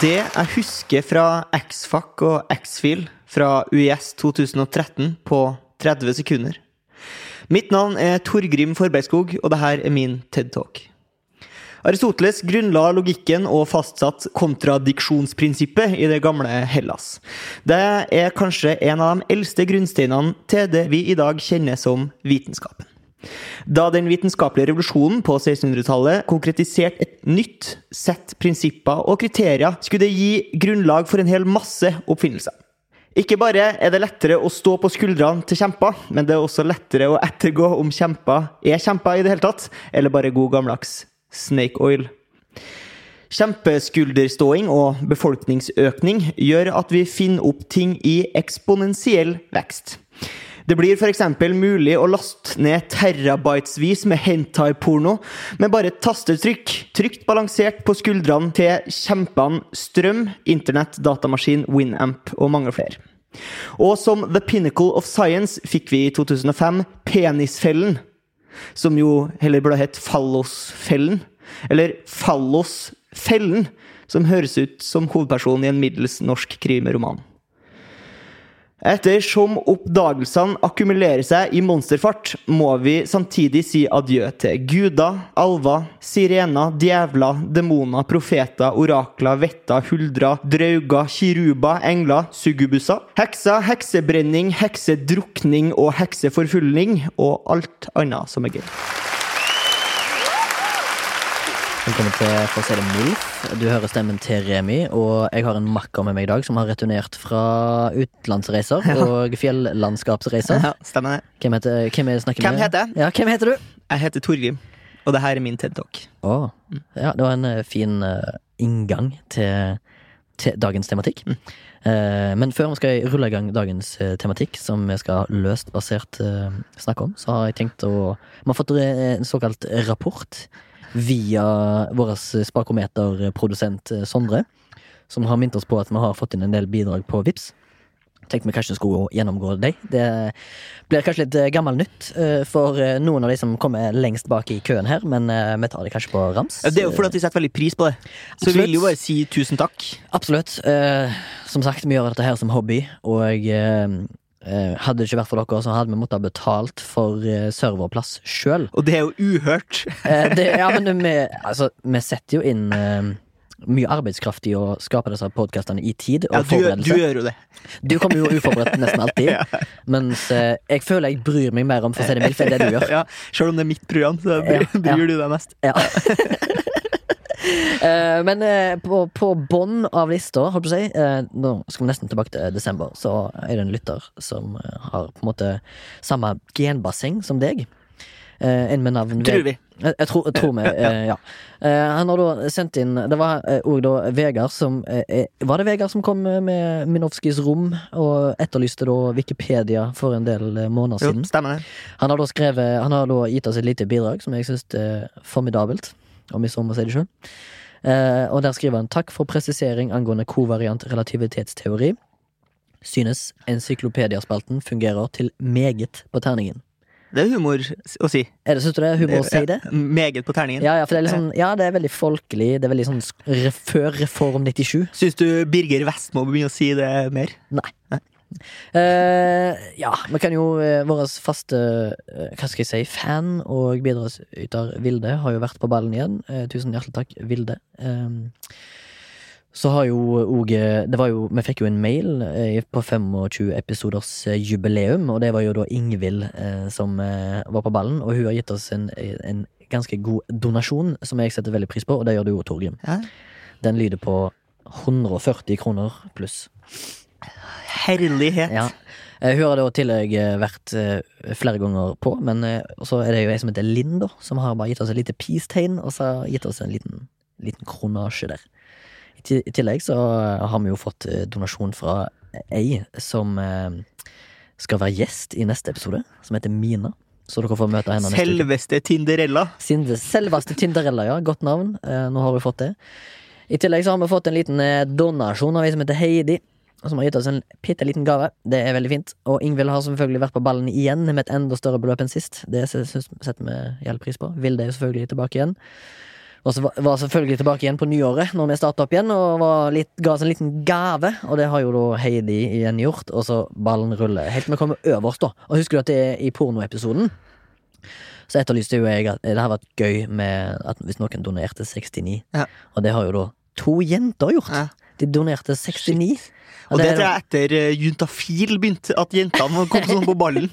Det jeg husker fra X-Fac og X-Fil fra UiS 2013 på 30 sekunder. Mitt navn er Torgrim Forbergskog, og dette er min TED-talk. Aristoteles grunnla logikken og fastsatt kontradiksjonsprinsippet i det gamle Hellas. Det er kanskje en av de eldste grunnsteinene til det vi i dag kjenner som vitenskapen. Da den vitenskapelige revolusjonen på 1600-tallet konkretiserte et nytt sett prinsipper og kriterier, skulle det gi grunnlag for en hel masse oppfinnelser. Ikke bare er det lettere å stå på skuldrene til kjemper, men det er også lettere å ettergå om kjemper er kjemper i det hele tatt, eller bare god gammeldags snake oil. Kjempeskulderståing og befolkningsøkning gjør at vi finner opp ting i eksponentiell vekst. Det blir f.eks. mulig å laste ned terabytesvis med hentai-porno med bare et tastetrykk, trygt balansert på skuldrene til kjempene Strøm, Internett, datamaskin, Winamp og mange flere. Og som The Pinnacle of Science fikk vi i 2005 Penisfellen, som jo heller burde hett Fallosfellen, eller Fallosfellen, som høres ut som hovedpersonen i en middels norsk krimeroman. Ettersom oppdagelsene akkumulerer seg i monsterfart, må vi samtidig si adjø til guder, alver, sirener, djevler, demoner, profeter, orakler, vetter, huldrer, drauger, kiruber, engler, sugubuser, hekser, heksebrenning, heksedrukning og hekseforfulgning, og alt annet som er gøy. Velkommen til For å si det mildt. Du hører stemmen til Remi, og jeg har en makker med meg i dag som har returnert fra utenlandsreiser og fjellandskapsreiser. Ja, stemmer det. Hvem heter, hvem jeg snakker Hvem med? heter? Ja, hvem heter du? Jeg heter Torgrim, og det her er min TED-talk. Oh. ja, det var en eh, fin eh, inngang til, til dagens tematikk. Eh, men før vi skal rulle i gang dagens tematikk, som vi skal løst basert snakke om, så har jeg tenkt å Vi har fått en såkalt rapport via vår spakometerprodusent eh, Sondre, som har minnet oss på at vi har fått inn en del bidrag på Vips. Tenkte vi kanskje skulle gjennomgå dem. Det blir kanskje litt gammelt gammel nytt eh, for eh, noen av de som kommer lengst bak i køen her, men eh, vi tar det kanskje på rams. Det er jo fordi at vi setter veldig pris på det. Så vi vil jo bare si tusen takk. Absolutt. Eh, som sagt, vi gjør dette her som hobby, og eh, eh, hadde det ikke vært for dere, så hadde vi måttet ha betalt for eh, serverplass sjøl. Og det er jo uhørt. Eh, det- ja, men vi, altså, vi setter jo inn eh, mye arbeidskraft i å skape disse podkastene i tid og Ja, du, du gjør jo det. Du kommer jo uforberedt nesten alltid, mens eh, jeg føler jeg bryr meg mer om for å si det mildt enn det du gjør. Ja, Selv om det er mitt program, så Ja, ja. bryr du deg mest. Ja. Eh, men eh, på, på bånn av lista, holdt på å si eh, Nå skal vi nesten tilbake til desember. Så er det en lytter som har på en måte samme genbasseng som deg. En med navn Tror vi. Jeg, tror, jeg tror vi, ja. Han har da sendt inn Det var òg da Vegard som Var det Vegard som kom med Minovskijs rom og etterlyste da Wikipedia for en del måneder måneder Jo, siden? stemmer det. Han har da skrevet Han har da gitt oss et lite bidrag som jeg syns er formidabelt, om vi så må si det sjøl. Eh, og der skriver han takk for presisering angående kovariant relativitetsteori. Synes encyklopediaspalten fungerer til meget på terningen. Det er humor å si. Er det, Syns du det er humor å si det? Ja, Meget på terningen. Ja, ja, det sånn, ja, det er veldig folkelig. Det er veldig sånn før Reform 97. Syns du Birger Vestmo begynne å si det mer? Nei. Eh, ja, vi kan jo uh, Vår faste uh, hva skal jeg si, fan og bidragsyter Vilde har jo vært på ballen igjen. Tusen hjertelig takk, Vilde. Eh, så har jo òg Det var jo Vi fikk jo en mail på 25 episoders jubileum, og det var jo da Ingvild som var på ballen, og hun har gitt oss en, en ganske god donasjon, som jeg setter veldig pris på, og det gjør du jo, Torgrim. Ja. Den lyder på 140 kroner pluss. Herlighet. Ja. Eh, hun har da i tillegg eh, vært eh, flere ganger på, men eh, så er det jo ei som heter Linn, da, som har bare gitt oss et lite peace-tegn, og så har gitt oss en liten, liten kronasje der. I tillegg så har vi jo fått eh, donasjon fra ei som eh, skal være gjest i neste episode, som heter Mina. Så dere får møte henne. Selveste Tinderella. Selveste Tinderella, ja. Godt navn. Eh, nå har vi fått det. I tillegg så har vi fått en liten eh, donasjon av ei som heter Heidi. Som har gitt oss en bitte liten gave. Det er veldig fint. Og Ingvild har selvfølgelig vært på ballen igjen med et enda større beløp enn sist. Det setter vi gjeld pris på. Vilde er jo selvfølgelig tilbake igjen. Og så var- selvfølgelig tilbake igjen på nyåret, når vi starta opp igjen, og var litt, ga oss en liten gave. Og det har jo da Heidi igjen gjort, og så ballen ruller. Helt til vi kommer øverst, da. Og husker du at det er i pornoepisoden? Så etterlyste jo jeg at det hadde vært gøy med at hvis noen donerte 69. Ja. Og det har jo da to jenter gjort. Ja. De donerte 69. Og det er tror jeg etter uh, Juntafil begynte, at jentene kom sånn på ballen.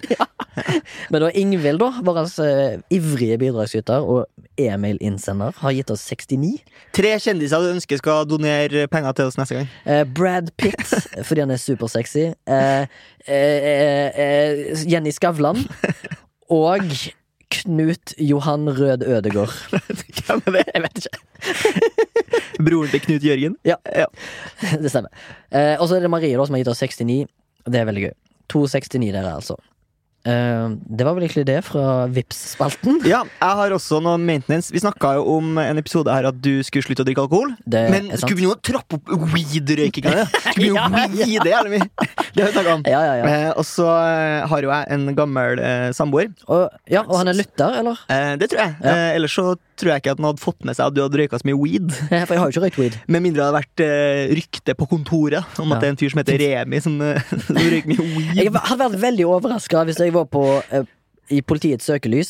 Men da Ingvild, da, vår uh, ivrige bidragsyter og e-mail-innsender, har gitt oss 69. Tre kjendiser du ønsker skal donere penger til oss neste gang. Uh, Brad Pitt, fordi han er supersexy. Jenny Skavlan. Og Knut Johan Rød Ødegård. Hvem er det? Jeg vet ikke. Broren til Knut Jørgen? Ja. Det stemmer. Eh, og så er det Marie da, som har gitt oss 69. Det er veldig gøy. 269 dere, altså. Eh, det var vel egentlig det fra Vips-spalten. Ja, jeg har også noe maintenance. Vi snakka jo om en episode her at du skulle slutte å drikke alkohol. Det Men skulle vi nå trappe opp weed-røykinga? Jo Ja, ja. weede jævlig? Det har vi snakka om. Ja, ja, ja. Eh, og så eh, har jo jeg en gammel eh, samboer. Og, ja, og han er lytter, eller? Eh, det tror jeg. Ja. Eh, ellers så tror jeg ikke at han hadde fått med seg at du hadde røyka så mye weed. For jeg har jo ikke røykt weed. Med mindre det hadde vært eh, rykte på kontoret om Ja. at det er en fyr som heter Remi, som, eh, som røyker mye weed. Jeg hadde vært veldig overraska hvis jeg var på eh, i politiets søkelys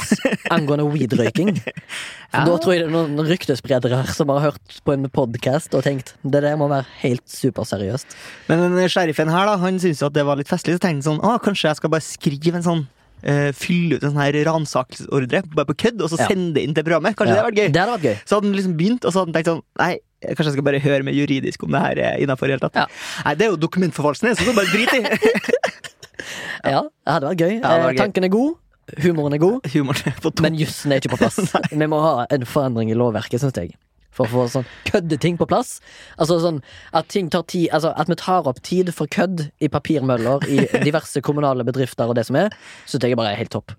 angående weed-røyking. For Da tror jeg det er noen ryktespredere som har hørt på en podkast og tenkt det der må være helt superseriøst. Men sheriffen her, da, han syntes jo at det var litt festlig, så tenkte han sånn ah, kanskje jeg skal bare skrive en sånn eh, Fylle ut en sånn her ransakelsesordre, bare på kødd, og så sende det inn til programmet. Kanskje det hadde vært gøy? Det hadde vært gøy. Så hadde den liksom begynt, og så hadde den tenkt sånn Nei, kanskje jeg skal bare høre med juridisk om det her er innafor. Ja. Nei, det er jo dokumentforfalskning, så det er bare drit i. Ja, det hadde vært gøy. Ja, hadde vært Eh, gøy. Tanken er god, humoren er god, Humoren er men jussen er ikke på plass. Vi må ha en forandring i lovverket, syns jeg. For å få sånn køddeting på plass. Altså sånn at ting tar tid Altså at vi tar opp tid for kødd i papirmøller i diverse kommunale bedrifter og det som er, syns jeg bare er helt topp.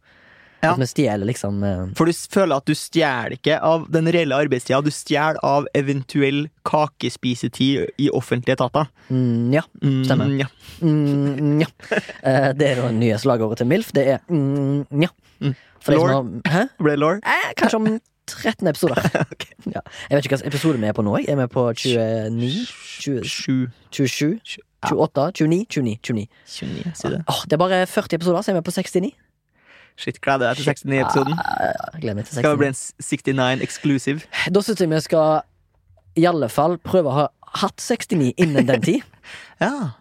Ja. At vi stjeler liksom eh, For du føler at du stjeler ikke av den reelle arbeidstida, du stjeler av eventuell kakespisetid i offentlige etater. mm, Ja. Mm, Stemmer. Ja. Mm, ja. Eh, det er det nye slagordet til MILF. Det er mm, ja. Mm. For de Lord. har Hæ? Ble det law? Eh, kanskje om 13 episoder. okay. ja. Jeg vet ikke hvilken episode vi er på nå. Jeg er med på 29, 20, 27, 28, 29, 29. 29. 29, si det. Åh, det er bare 40 episoder, så er med på 69. Shit, gleder deg til 69-episoden. Ja, Skal det bli en 69 exclusive? Da syns jeg vi skal i alle fall prøve å ha hatt 69 innen den tid. Ja.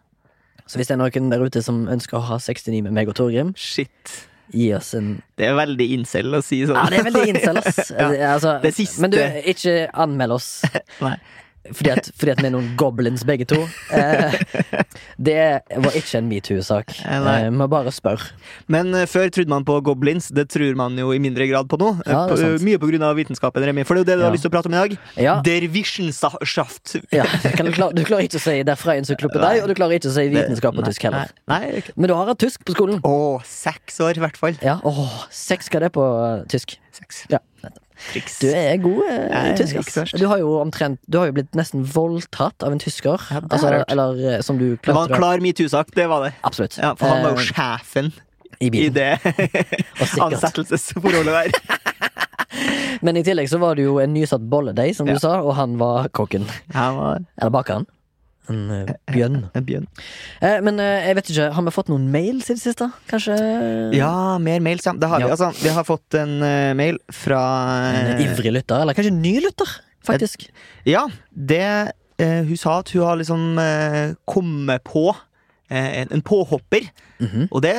Så hvis det er noen der ute som ønsker å ha 69 med meg og Torgrim, Shit. Gi oss en Det er veldig incel å si sånn. Ja, det er veldig incel, ass. Ja. altså, Det siste- Men du, ikke anmeld oss. Nei. Fordi at, fordi at vi er noen goblins begge to. Eh, det var ikke en metoo-sak. Eh. Eh, bare spør. Men uh, før trodde man på goblins. Det tror man jo i mindre grad på nå. Eh, Ja, på, uh, mye av vitenskapen, Remi. For det er jo det du Ja. har lyst til å prate om i dag. Ja, Der Wissenschaft. ja. Du, klar, du klarer ikke å si det fra encyklopedi, og du klarer ikke å si vitenskap på tysk heller. Nei, nei, ok. Men du har hatt tysk på skolen. Å, seks år i hvert fall. Ja, åh, Seks skal det på uh, tysk. Seks. Ja. Triks. Du er god eh, i er tysk. ikke så ass. verst. Du har jo omtrent Du har jo blitt nesten voldtatt av en tysker. Ja, det altså, eller eh, som du Det var klarte en klar metoo-sak, det var det. Absolutt. Ja, For han var jo Eh, sjefen i i det ansettelsesforholdet der. Men i tillegg så var det jo en nysatt bolledeig, som Ja. du sa, og han var kokken. Han var Eller bakeren. En eh, bjønn. en bjønn. Eh, men eh, jeg vet ikke, har vi fått noen mails i det siste? Kanskje Ja, mer mails, ja. Det har vi, altså. Vi har fått en eh, mail fra en eh, ivrig lytter? Eller kanskje en ny lytter, faktisk? Ja, det eh, Hun sa at hun har liksom eh, kommet på eh, en, en påhopper, Mhm. og det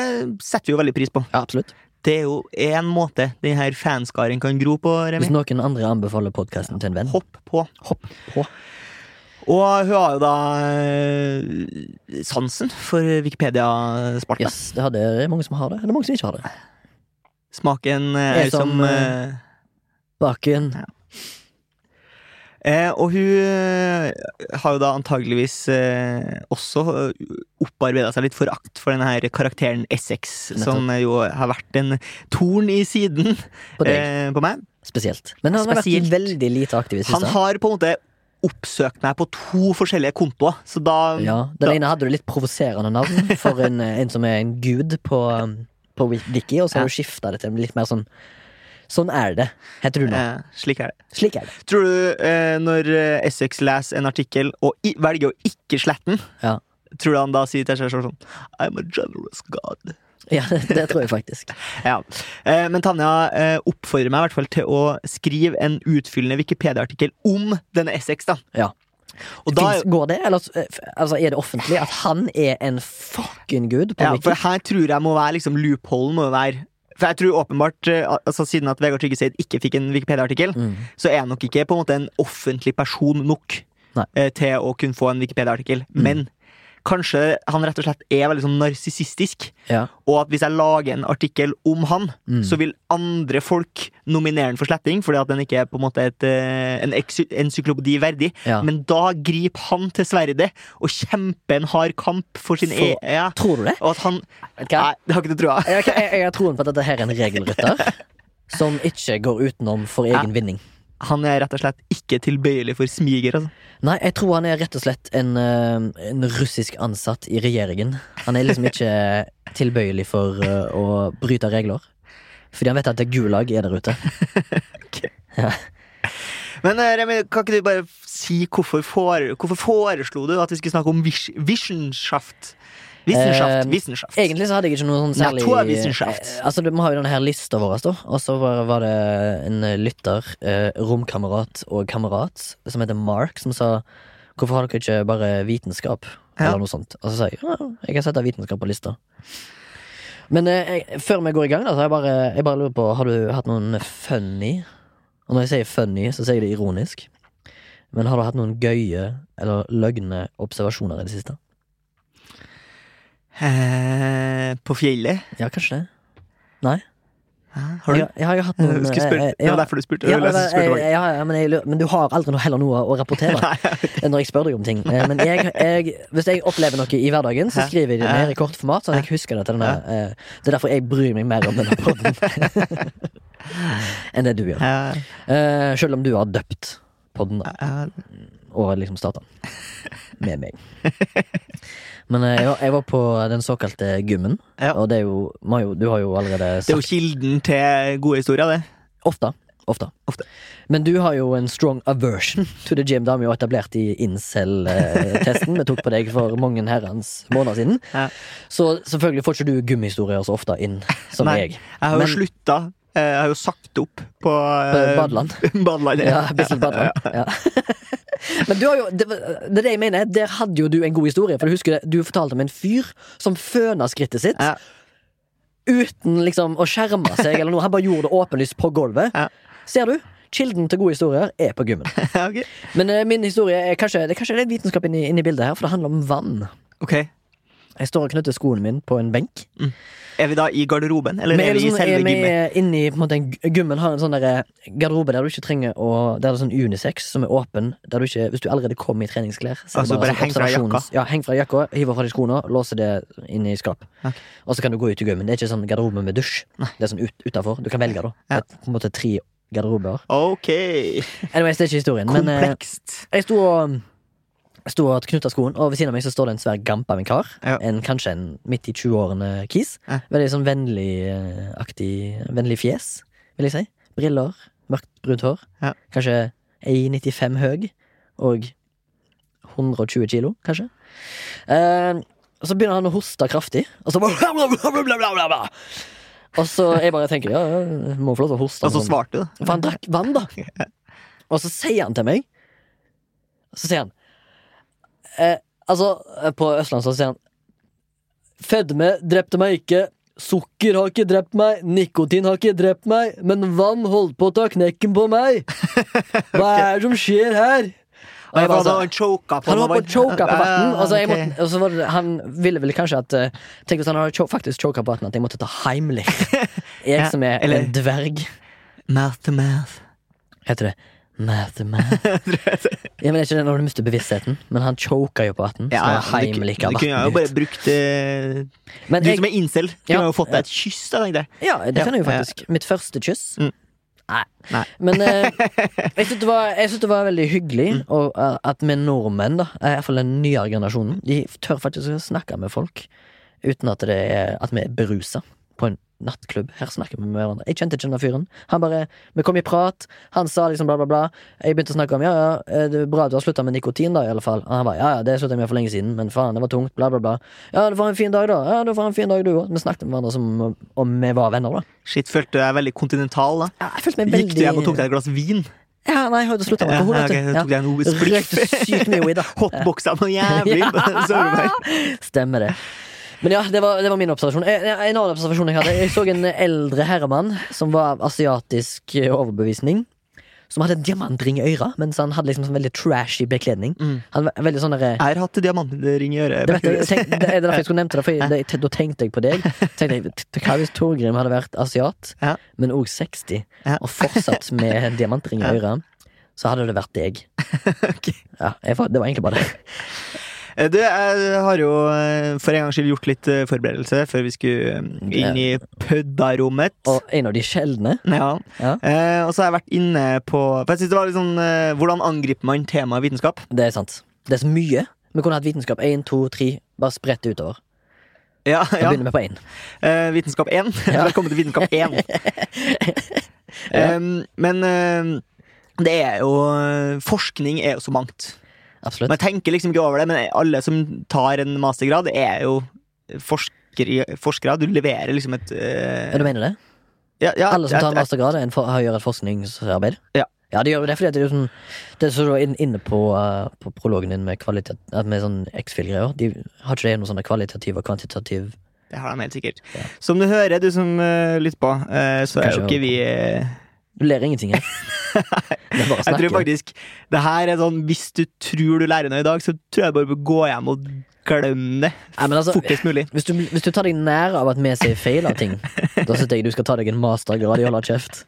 setter vi jo veldig pris på. Ja, absolutt. Det er jo én måte den her fanskaren kan gro på, Hvis noen andre anbefaler podkasten til en venn, Hopp på. hopp på. Og hun har jo da eh, sansen for Wikipedia-spalta. Yes, det, er mange som har det. Det er mange som ikke har det. Smaken eh, Er er som som, uh, Baken. eh, Og hun har jo da antageligvis eh, også opparbeida seg litt forakt for denne her karakteren Essex, Nettopp. som jo har vært en torn i siden På eh, på meg. spesielt. Men han har vært veldig lite aktiv i det Han har på en måte oppsøkt meg på to forskjellige kontoer, så da Ja, den da, ene hadde du litt provoserende navn for en, en som er en gud på, um, på Wiki, og så har du skifta det til litt mer sånn Sånn er det, heter du nå. eh, Slik er det. Slik er det. Tror du eh, når eh, Essex leser en artikkel og i, velger å ikke slette den, Ja. tror du han da sier til seg selv sånn I'm a generous god. Ja, det, det tror jeg faktisk. Ja. Eh, men Tanja eh, oppfordrer meg i hvert fall til å skrive en utfyllende Wikipedia-artikkel om denne Essex. da Ja. Og da, Finns, går det, eller eh, altså, er det offentlig at han er en fucking gud på ja, for her tror jeg må være liksom loopholen må være For jeg tror åpenbart, altså Siden at Vegard Tryggeseid ikke fikk en Wikipedia-artikkel, Mm. så er han nok ikke på en måte en offentlig person nok Nei. til å kunne få en Wikipedia-artikkel. Mm. Men kanskje han rett og slett er veldig sånn narsissistisk. Ja. Og at hvis jeg lager en artikkel om han, Mm. så vil andre folk nominere han for sletting, fordi at den ikke er på en måte et, eh, en encyklopedi verdig. Ja. Men da griper han til sverdet og kjemper en hard kamp for sin For- e... Ja. Tror du det? Og at han okay. Nei, det har ikke du trua. Jeg, jeg, jeg har troen på at dette her er en regelrytter som ikke går utenom for egen vinning. Han er rett og slett ikke tilbøyelig for smiger. Altså. Nei, jeg tror han er rett og slett en, eh, en russisk ansatt i regjeringen. Han er liksom ikke tilbøyelig for eh, å bryte regler. Fordi han vet at det Gulag er der ute. Men eh, Remi, kan ikke du bare si hvorfor, for, hvorfor foreslo du at vi skulle snakke om vis Wissenschaft? Wissenschaft, Eh, Wissenschaft. Egentlig så hadde jeg ikke noe sånn særlig er eh, Altså, Vi har jo denne her lista vår, da. Og så var, var det en lytter, eh, romkamerat og kamerat, som heter Mark, som sa Hvorfor har dere ikke bare vitenskap? Ja. Eller noe sånt. Og så sa jeg ja, jeg kan sette vitenskap på lista. Men eh, jeg, før vi går i gang, da, så har jeg bare, jeg bare lurer på Har du hatt noen funny Og når jeg sier funny, så sier jeg det ironisk. Men har du hatt noen gøye eller løgne observasjoner i det siste? Eh, på fjellet? Ja, kanskje det. Nei? Hæ? Har du? Jeg, jeg har jo hatt noen Du jeg spørre, eh, det var derfor du spurte. ja, jeg ja, ja, men, jeg, men du har aldri noe, heller noe å rapportere Nei, når jeg spør deg om ting. Eh, Men hvis jeg opplever noe i hverdagen, så skriver jeg det ned i kortformat. Sånn at jeg husker det til denne eh, Det er derfor jeg bryr meg mer om denne podden enn det du gjør. Eh, Eh, selv om du har døpt podden da, eh, og liksom starta med meg. Men ja, jeg, var, på den såkalte gymmen, Ja. og det er jo, Majo, Du har jo allerede sagt Det er jo kilden til gode historier, det. Ofte. Ofte. Ofte. Men du har jo en strong aversion to the gym. Det har vi jo etablert i incel-testen vi tok på deg for mange herrens måneder siden. Ja. Så selvfølgelig får ikke du gummihistorier så ofte inn som Nei, jeg. Jeg har jo Men- slutta. eh, Jeg har jo sagt opp på På Badeland. Badeland. ja. Ja, Bislett Badeland. Ja. Men du har jo, det, det er det jeg mener. Der hadde jo du en god historie. For du husker det, du fortalte om en fyr som føna skrittet sitt. Ja. Uten liksom å skjerme seg eller noe. Han bare gjorde det åpenlyst på gulvet. Ja. Ser du? Kilden til gode historier er på gymmen. okay. Men uh, min historie er kanskje Det er kanskje litt vitenskap inni, inni bildet her, for det handler om vann. Ok. Jeg står og knytter skoen min på en benk. Er vi da i garderoben, eller er er vi i liksom, selve er vi gymmet? inni på en måte, en Gymmen har en sånn der garderobe der du ikke trenger å Der det er sånn unisex som er åpen. Der du ikke, hvis du allerede kommer i treningsklær så er Altså, bare sånn heng fra jakka? Ja, heng fra jakka, hiver fra deg skoene, låser det inn i skap. Okay. Og så kan du gå ut i gymmen. Det er ikke sånn garderobe med dusj. Det er sånn ut, utafor. Du kan velge, da. Ja. Er på en måte tre garderober. Ok. Anyways, det er ikke historien. Men eh, Komplekst. jeg sto og sto og knytta skoen, og ved siden av meg så står det en svær gamp av en kar. Ja. En, kanskje en midt i 20-årene kis. Ja. Veldig sånn vennlig-aktig Vennlig fjes, vil jeg si. Briller, mørkt brunt hår. Ja. Kanskje 1,95 høy og 120 kilo, kanskje. Eh, så begynner han å hoste kraftig, og så bare Og så jeg bare tenker ja, jeg må få lov til å hoste. Og så svarte du. For han drakk vann, da. Og så sier han til meg Så sier han eh, Altså, eh, på Østlandet så sier han Fedme drepte meg ikke. Sukker har ikke drept meg. Nikotin har ikke drept meg. Men vann holdt på å ta knekken på meg. Hva er det som skjer her? Og jeg Ja, bare sånn, han choka på han var på å choke på vann, og så, jeg ok. måtte, og så var det, han ville vel kanskje at eh, Tenk hvis han hadde cho faktisk choka på vann, at jeg måtte ta heimlich. Jeg Ja, som er eller- en dverg. Mouth to mouth. Heter det to? Ja, men ikke det når du mister bevisstheten? Men han choka jo på vatten. Ja, ja, du, du kunne jo bare brukt uh, Men Du jeg, som er incel, kunne jo fått deg et kyss, da, tenkte jeg. ja, det kan jeg jo faktisk. Mitt første kyss. Mm. Nei. Nei. Men eh, jeg syns det, det var veldig hyggelig Mm. og, eh, at vi nordmenn, da, fall den nyere generasjonen, de tør faktisk å snakke med folk uten at, det er, at vi er berusa på en nattklubb. Her snakker vi med hverandre. Jeg kjente ikke denne fyren. Han bare, Vi kom i prat, han sa liksom bla, bla, bla. Jeg begynte å snakke om ja, ja, eh, det er bra du har slutta med nikotin, da, i alle fall. Og han bare ja, ja, det slutta jeg med for lenge siden, men faen, det var tungt, bla, bla, bla. Ja, du får en fin dag, da. Ja, du får en fin dag, du òg. Vi snakket med hverandre som om vi var venner, da. Shit, følte du deg veldig kontinental, da? Ja, jeg følte meg veldig Gikk du hjem og tok deg et glass vin? Ja, nei, jeg hadde slutta med Ja, alkohol. ok, vet du. tok deg en spliff. Røykte sykt mye weed, da. Hotboxa noe jævlig Stemmer det. Men ja, det var, det var min observasjon. En, en annen observasjon jeg hadde Jeg så en eldre herremann som var av asiatisk eh, overbevisning. Som hadde en diamantring i øra, mens han hadde liksom sånn veldig trashy bekledning. Mm. Han var veldig sånn der, Jeg har hatt diamantring i øret. det, vet jeg, tenk, det er derfor jeg skulle nevnt det, for jeg, det, da tenkte jeg på deg. Tenkte jeg, Hva hvis Torgrim hadde vært asiat, Ja. men òg 60, Ja. og fortsatt med diamantring i øret, så hadde det vært deg. okay. Ja, jeg, det var egentlig bare det. Eh, Du, jeg har jo eh, for en gangs skyld gjort litt eh, forberedelse før vi skulle inn i pøddarommet. Og en av de sjeldne. Ja. Ja. Eh, og så har jeg vært inne på For jeg synes det var litt sånn eh, Hvordan angriper man temaet vitenskap? Det er sant. Det er så mye. Vi kunne hatt vitenskap én, to, tre, bare spredt utover. Ja, ja. Da begynner vi på én. Eh, vitenskap 1. Ja. Velkommen til Vitenskap 1. um, men um, det er jo Forskning er jo så mangt. Absolutt. Man tenker liksom ikke over det, men alle som tar en mastergrad, er jo forskere, forskere. Du leverer liksom et uh... Ja, du mener det? ja, ja, Alle som tar en mastergrad, er en for, har- gjør et forskningsarbeid? Ja. Ja, de gjør det, fordi det er jo sånn Det som du var inne på, uh, på prologen din med, kvalitet, med sånn X-fil-greier, De har ikke det noe sånn kvalitativ og kvantitativ Det har de helt sikkert. Ja. Som du hører, du som uh, lytter på, uh, så er jo ikke vi eh, Du ler ingenting her. Jeg tror faktisk Det her er sånn Hvis du tror du lærer noe i dag, så tror jeg bare bør gå hjem og glemme det Nei, altså, fortest mulig. hvis du, hvis du tar deg nær av at vi sier feil av ting, da syns jeg du skal ta deg en mastergrad i å holde kjeft.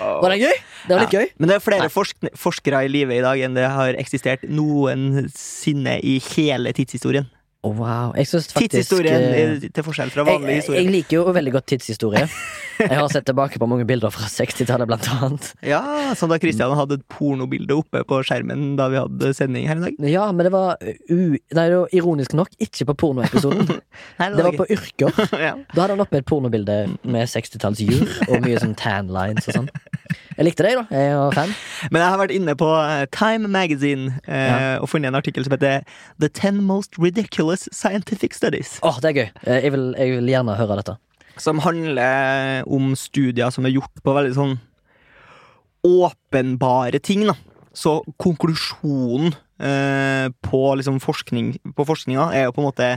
Var det gøy? Det var litt Ja. gøy. Men det er flere forsk forskere i live i dag enn det har eksistert noensinne i hele tidshistorien. Å, wow. Jeg faktisk Tidshistorien eh, er til forskjell fra vanlig historie. jeg liker jo veldig godt tidshistorie. Jeg har sett tilbake på mange bilder fra 60-tallet, blant annet. Ja, Som da Kristian hadde et pornobilde oppe på skjermen da vi hadde sending her i dag. Ja, men det var u... Nei, det var ironisk nok ikke på pornoepisoden. Nei, Det var på yrker. ja. Da hadde han oppe et pornobilde med 60-tallsjur og mye sånn tan lines og sånn. Jeg likte deg, da. Jeg var fan. Men jeg har vært inne på eh, Time Magazine eh, Ja. og funnet en artikkel som heter The Ten Most Ridiculous Scientific Studies. Åh, det er gøy. Eh, Jeg vil, jeg vil gjerne høre dette. Som handler om studier som er gjort på veldig sånn åpenbare ting. da Så konklusjonen eh, på liksom forskning På forskninga er jo på en måte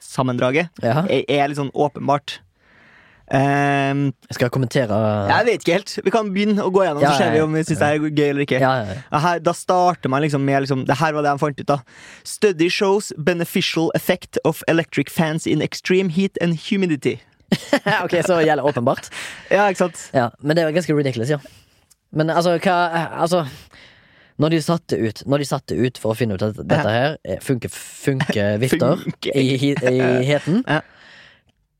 Sammendraget Ja. er, er litt sånn åpenbart. Ehm, Jeg kommentere jeg vet ikke helt. Vi kan begynne å gå gjennom, Ja, så ser vi om vi syns det er gøy eller ikke. Ja, ja, Her, da starter man liksom med liksom, Det her var det han fant ut. da Study shows beneficial effect of electric fans in extreme heat and humidity. ok, så gjelder åpenbart. Ja, ikke sant? Ja, Men det var ganske ridiculous, ja. Men altså, hva Altså når de satte ut Når de satte ut for å finne ut at dette her eh, funker, funker vifter i, hi- i heten Ja.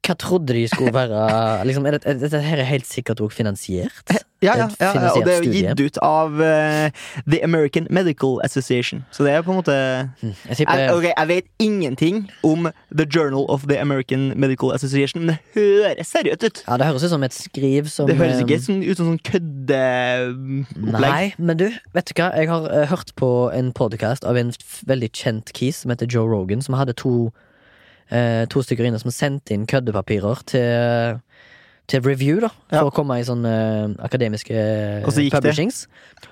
Hva trodde de skulle være liksom, er det, er Dette her er helt sikkert også finansiert? Ja, ja, ja, ja, og det er jo gitt ut av uh, The American Medical Association. Så det er på en måte Hm, Jeg tipper jeg, okay, jeg vet ingenting om The Journal of the American Medical Association, men det høres seriøst ut. Ja, Det høres ut som et skriv som Det høres eh, ikke sånn, ut som sånn køddeopplegg. Nei, men du, vet du hva? Jeg har uh, hørt på en podcast av en veldig kjent kis som heter Joe Rogan, som hadde to eh, To stykker inne som sendte inn køddepapirer til til review, da, for Ja. å komme i sånne eh, akademiske eh, så gikk det? publishings.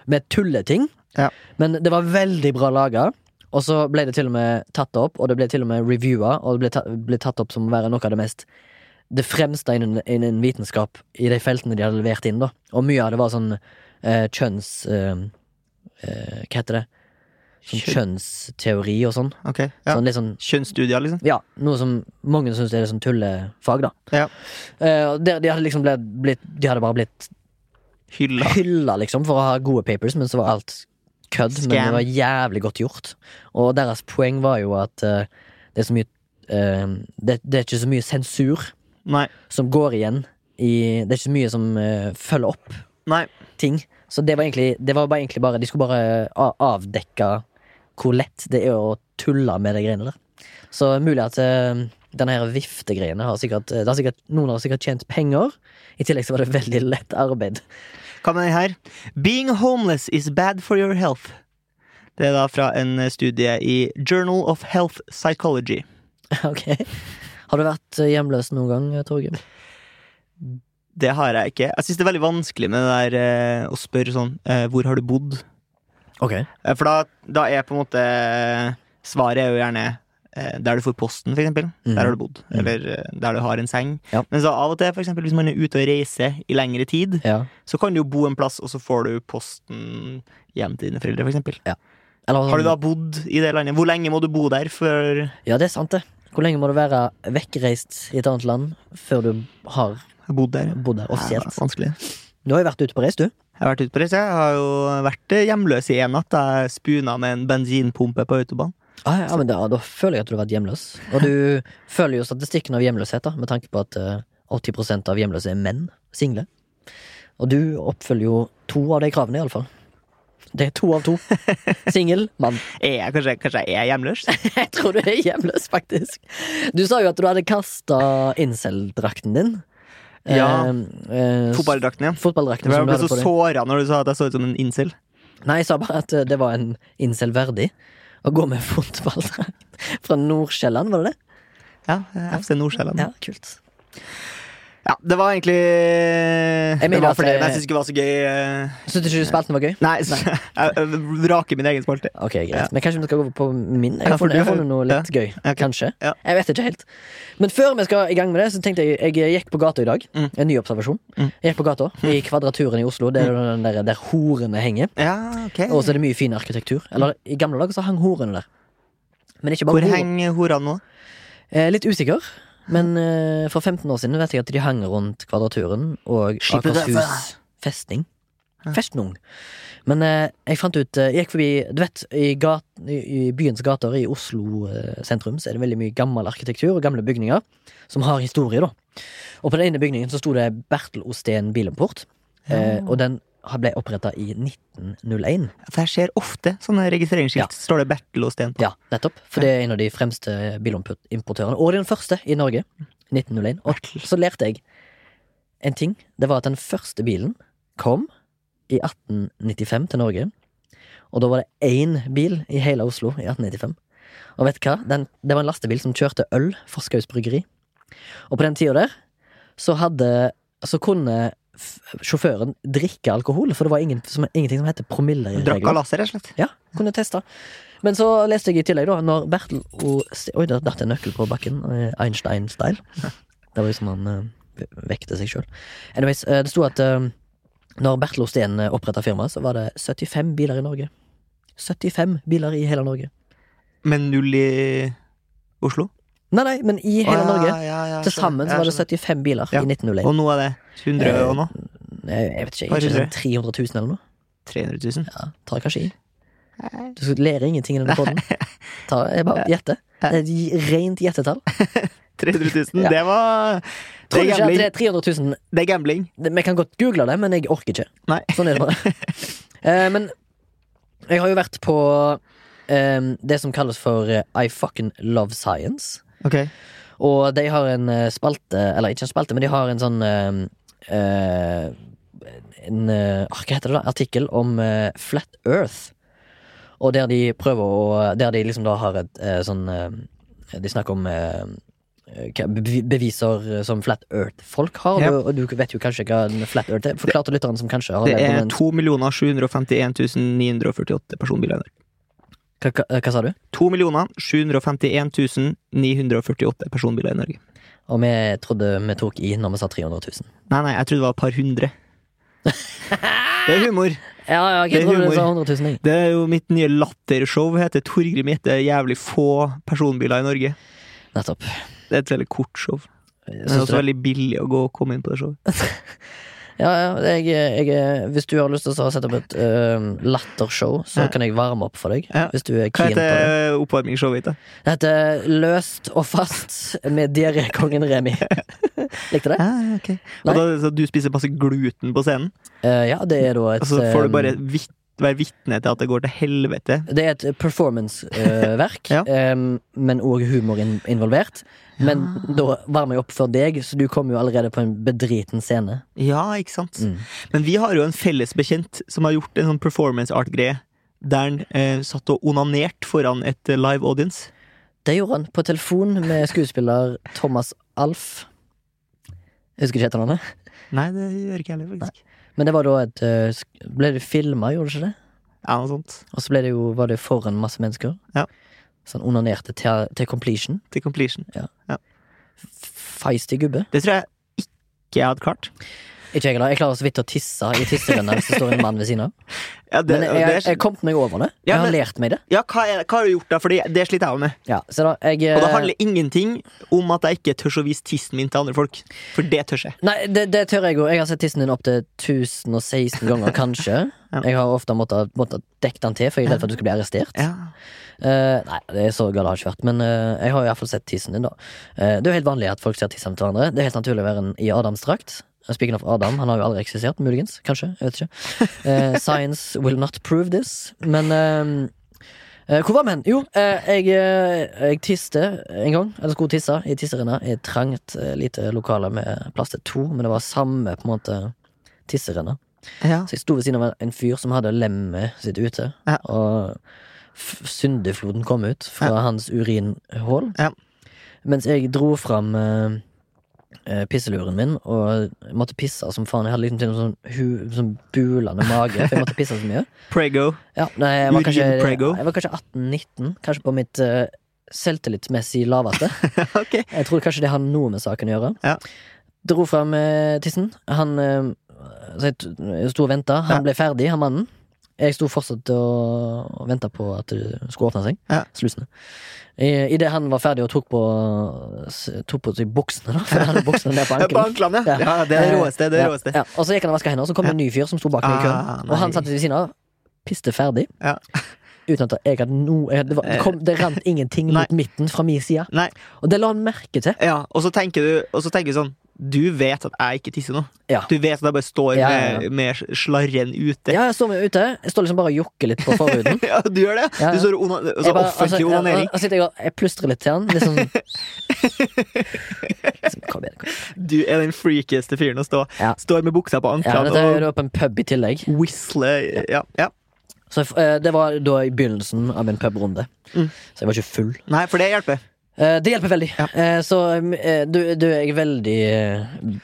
Med tulleting. Ja. Men det var veldig bra laga. Og så ble det til og med tatt opp, og det ble til og med reviewa, og det ble, tatt, ble tatt opp som å være noe av det mest Det fremste innen, innen vitenskap i de feltene de hadde levert inn. da Og mye av det var sånn eh, kjønns... Eh, eh, Hva heter det? Sånn kjønnsteori og sånn. Okay, ja. Sånn sånn Kjønnsstudier, liksom. Ja, noe som mange syns er sånn tullefag, da. Ja. Uh, de, de hadde liksom blitt, blitt De hadde bare blitt Hylla. hylla, liksom, for å ha gode papers, men så var alt kødd. Men det var jævlig godt gjort. Og deres poeng var jo at uh, det er så mye uh, det, det er ikke så mye sensur Nei. som går igjen i Det er ikke så mye som eh, følger opp Nei. ting. Så det var egentlig Det var bare egentlig bare De skulle bare avdekke hvor lett det er å tulle med de greiene der. Så mulig at uh, denne her viftegreiene har sikkert, det har sikkert Noen har sikkert tjent penger. I tillegg så var det veldig lett arbeid. Hva med den her? Being homeless is bad for your health. Det er da fra en studie i Journal of Health Psychology. ok Har du vært eh, hjemløs noen gang, Torgeir? Det har jeg ikke. Jeg syns det er veldig vanskelig med det der eh, å spørre sånn eh, Hvor har du bodd? Ok Eh, For da, da er på en måte Svaret er jo gjerne eh, der du får posten, eksempel. Mhm. Der har du bodd. Mm. Eller eh, der du har en seng. Ja. Men så av og til, for eksempel, hvis man er ute og reiser i lengre tid, Ja. så kan du jo bo en plass, og så får du posten hjem til dine foreldre, for eksempel. Eller, Har du da bodd i det landet? Hvor lenge må du bo der før Ja, det er sant, det. Hvor lenge må du være vekkreist i et annet land før du har bodd der? bodd der Det er vanskelig. Du har jo vært ute på reis, du. Jeg har vært ute på reise. Jeg har jo vært eh, hjemløs i en natt. Jeg spuna med en bensinpumpe på autobahn. Ah, ja, men da, da føler jeg at du har vært hjemløs. Og du følger jo statistikken av hjemløshet, da, med tanke på at eh, 80% av hjemløse er menn. Single. Og du oppfølger jo to av de kravene, iallfall. Det er to av to. Singel, mann. Er jeg kanskje, kanskje jeg er hjemløs? Jeg tror du er hjemløs, faktisk. Du sa jo at du hadde kasta incel-drakten din. Ja. Eh, eh, Fotballdrakten, ja. Fotballdrakten Jeg ble så såra når du sa at jeg så ut som en incel. Nei, jeg sa bare at eh, det var en incel verdig å gå med fotballdrakt fra Nordsjælland, var det det? Ja, FC Nordsjælland. Ja, kult. Ja, det var egentlig Det mener var at det, det- men jeg syns ikke det var så gøy. eh. Syns du ikke spalten var gøy? Nei, så, jeg, jeg vraker min egen spalte. Ok, greit. Ja. Men kanskje vi skal gå på min? Jeg har funnet, jeg noe litt gøy. Okay. Kanskje. Ja. Jeg vet ikke helt. Men før vi skal i gang med det, så tenkte jeg Jeg gikk på gata i dag. Mm. En ny observasjon. Mm. Jeg gikk på gata i Kvadraturen i Oslo. Det er jo den der, der horene henger. Ja, ok Og så er det mye fin arkitektur. Eller i gamle dager så hang horene der. Hvor henger horene nå? Eh, litt usikker. Men eh, for 15 år siden vet jeg at de hang rundt Kvadraturen og Skipet Akershus festning. Ja. Festnung. Men eh, jeg fant ut eh, Jeg gikk forbi Du vet, i, gat, i, i byens gater i Oslo eh, sentrum Så er det veldig mye gammel arkitektur og gamle bygninger som har historie, da. Og på den ene bygningen så sto det Bertel Osten Bilimport. Eh, og den ble oppretta i 1901. For jeg ser ofte sånne registreringsskilt. Står det Bertel og Sten på. Ja, nettopp. For det er en av de fremste bilimportørene. Og den første i Norge. 1901. Og Bertel. så lærte jeg en ting. Det var at den første bilen kom i 1895 til Norge. Og da var det én bil i hele Oslo i 1895. Og vet du hva? Den, det var en lastebil som kjørte øl for Skaus bryggeri. Og på den tida der så hadde Så kunne sjåføren drikke alkohol, for det var ingen, som, ingenting som heter promille. Drakk laser, rett og slett. Ja, kunne teste. Men så leste jeg i tillegg, da, når Bertel og Oi, der datt en nøkkel på bakken. eh, Einstein-style. Det var jo som han uh, vekte seg sjøl. Anyways, eh, det sto at uh, når Bertel Osten oppretta firmaet, så var det 75 biler i Norge. 75 biler i hele Norge. Men null i Oslo? Nei, nei, men i hele Åh, Norge. ja, ja, Til sammen så var det 75 biler i 1901. Og nå er det 100 og nå? Jeg, jeg vet ikke, ikke sånn 300 000 eller noe? 300 000? Ja, tar kanskje i. Du skal lære ingenting i denne poden. Bare gjette. Det er et rent gjettetall. 300 000, Ja. det var Det er at det er 300 000 Det er gambling. Vi kan godt google det, men jeg orker ikke. Nei. Sånn er det bare. Eh, men jeg har jo vært på eh, det som kalles for eh, I fucking love science. Ok. Og de har en eh, spalte, eller ikke en spalte, men de har en sånn eh, En ah, Hva heter det, da? Artikkel om uh, Flat Earth. Og der de prøver å Der de liksom da har et uh, sånn uh, De snakker om beviser som Flat Earth-folk har. Yep. Og du vet jo kanskje hva en Flat Earth er. Forklar til lytterne som kanskje har Det er om en 2 751 948 personbiler. Hva, hva, hva sa du? 2 751 948 personbiler i Norge. Og vi trodde vi tok i når vi sa 300 000. Nei, nei, jeg trodde det var et par hundre. Det er humor. Ja, ja, Det jeg trodde du sa 100 000, jeg. Det er jo mitt nye lattershow. Heter Torgrim gjetter jævlig få personbiler i Norge. Nettopp. Det er et veldig kort show. Det er også veldig billig å gå og komme inn på det showet. Ja, ja, jeg, jeg, hvis du har lyst til å sette opp et uh, lattershow, så Ja. kan jeg varme opp for deg. Ja. Hvis du er Hva keen på det. heter oppvarmingsshowet ditt? Det heter Løst og fast med diarékongen Remi. Likte det? Ja, okay. Da, så du spiser masse gluten på scenen? Uh, ja, det er da et Og så får du bare vit være vitne til at det går til helvete? Det er et performance-verk, Ja. um, men òg humor in involvert. Men da varmer jeg opp for deg, så du kommer jo allerede på en bedriten scene. Ja, ikke sant? Mm. Men vi har jo en felles bekjent som har gjort en sånn performance art-greie. Der han eh, satt og onanert foran et eh, live audience. Det gjorde han på telefon med skuespiller Thomas Alf. Jeg husker ikke etternavnet. Nei, det gjør ikke jeg heller, faktisk. Men det var da et eh, Ble det filma, gjorde det ikke det? Ja, noe sånt. Og så ble det jo, var det foran masse mennesker. Ja. Så han onanerte til, til completion. Til completion. ja Feisty gubbe. Det tror jeg ikke jeg hadde klart. Ikke jeg heller. Jeg klarer så vidt å tisse i tisserenna hvis det står en mann ved siden av. Ja, det, Men jeg, jeg, jeg kom meg over det. Ja, Jeg har men- lært meg det. ja hva, er, hva har du gjort, da? Fordi det sliter jeg med. Ja, så da, jeg, Og det eh, handler ingenting om at jeg ikke tør å vise tissen min til andre folk. For det tør jeg. Nei, det, det tør jeg òg. Jeg har sett tissen din opptil 1016 ganger, kanskje. Ja. Jeg har ofte måttet, måttet dekke den til, for jeg er redd for at du skal bli arrestert. Ja. Eh, nei, det er så galt har ikke vært, men uh, jeg har i hvert fall sett tissen din, da. Uh, det er jo helt vanlig at folk ser tissen til hverandre. Det er helt naturlig å være en i Adams drakt. Speaking of Adam, han har jo aldri eksistert, muligens. Kanskje. Jeg vet ikke. Eh, science will not prove this. Men eh, eh, hvor var vi hen? Jo, eh, jeg, eh, jeg tiste en gang. Eller skulle tisse i tisserenna i et trangt, eh, lite lokale med plass til to, men det var samme på en måte tisserenna. Ja. Så jeg sto ved siden av en fyr som hadde lemmet sitt ute, Ja. og syndefloden kom ut fra hans urinhull. Ja. Mens jeg dro fram eh, eh, pisseluren min og måtte pisse som faen. Jeg hadde liksom til en sånn, hu, sånn bulende mage, for jeg måtte pisse så mye. Prego. Ja, nei, jeg var kanskje, jeg var kanskje 18-19, kanskje på mitt uh, selvtillitsmessig laveste. okay. Jeg tror kanskje det har noe med saken å gjøre. Ja. Dro fram uh, tissen. Han uh, så jeg, sto og venta. Han ble ferdig, han mannen. Jeg sto fortsatt og, venta på at det skulle åpne seg. Ja. Slusene. Idet han var ferdig og tok på Tok på seg buksene, da. For han hadde buksene ned på ankelen. ja. ja. Det er det råeste. Det er råeste. Ja, og så gikk han og vaska hendene, og så kom det en ny fyr som sto bak meg i køen. Ah, og han satt ved siden av, piste ferdig. Ja. Uten at jeg hadde noe jeg, det, var, det, kom, det rant ingenting mot midten fra min side. Nei. Og det la han merke til. Ja, og så tenker du og så tenker du sånn Du vet at jeg ikke tisser nå. Ja. Du vet at jeg bare står Ja, ja, ja. Med, med slarren ute. Ja, jeg står med ute. Jeg står liksom bare og jokker litt på forhuden. Ja, du gjør det? Ja, ja. Du står ona- og bare- offentlig altså, onanering. jeg- jeg sitter jeg jeg plystrer litt til han. Liksom, Liksom, kom igjen, kom igjen. Du er den freakeste fyren å stå. Ja. Står med buksa på Ja, anklene dette er på en pub i tillegg. whistle. Ja, ja. Så eh, Det var da i begynnelsen av en pubrunde. Mm. Så jeg var ikke full. Nei, for det hjelper. Eh, det hjelper veldig. Ja. Eh, så eh, du, du er veldig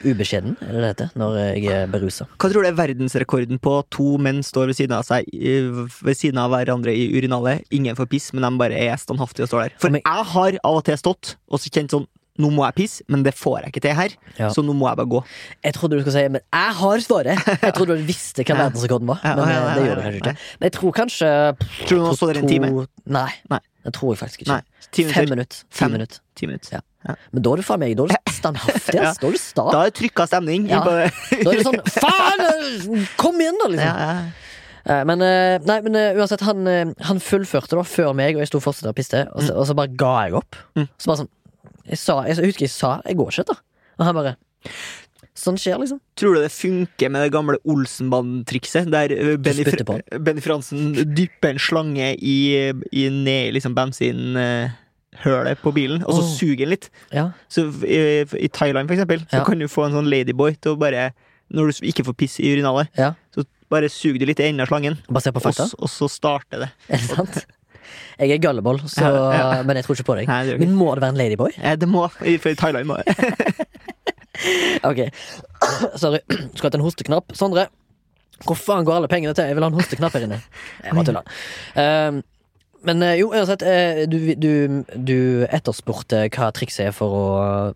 ubeskjeden, er det det heter, når jeg er berusa. Hva tror du er verdensrekorden på to menn står ved siden av seg Ved siden av hverandre i urinalet? Ingen får piss, men de bare er standhaftige og står der. For jeg- har av og til stått og så kjent sånn Nå må jeg pisse, men det får jeg ikke til her, Ja. så nå må jeg bare gå. Jeg trodde du skulle si Men jeg har svaret! Jeg trodde du visste hva verdensrekorden var. Men det gjør du kanskje ikke. Men jeg tror kanskje Tror du noen står der en time? Nei. Nei. Det tror jeg faktisk ikke. Nei. Ti Fem minutter. minutter. Ti Fem. minutter. Ti minutter. Ja. Men da er du faen meg Da er du standhaftig, ja. Da er du sta. Da er det trykka stemning. Ja. Da er det sånn Faen! eh, Kom igjen, da! liksom ja. Eh, Men, eh, nei, men uansett, han, han fullførte da før meg, og jeg sto fortsatt og piste, og så, og så bare ga jeg opp. Mm. Så bare sånn Jeg, sa, jeg, jeg husker jeg sa Jeg går ikke, da. Og han bare Sånn skjer, liksom. Tror du det funker med det gamle Olsenband-trikset? Der eh, Benny, Fr- Benny Fransen dypper en slange i, i ned i liksom bensinhølet på bilen, og så oh. suger den litt. Ja. Så i, I Thailand, for eksempel, så Ja. kan du få en sånn ladyboy til å bare Når du ikke får piss i urinalet, ja. så bare suger du litt i enden av slangen, og, og så starter det. Er det sant? Jeg er galleboll, så, Ja, ja. men jeg tror ikke på deg. Nei, det ikke. Men må det være en ladyboy? Ja, Det må For i Thailand må det. Ok, sorry. Skal hatt en hosteknapp. Sondre, hvor faen går alle pengene til? Jeg vil ha en hosteknapp her inne. Jeg bare tuller. Um, men eh, jo, uansett, eh, du, du, du etterspurte hva trikset er for å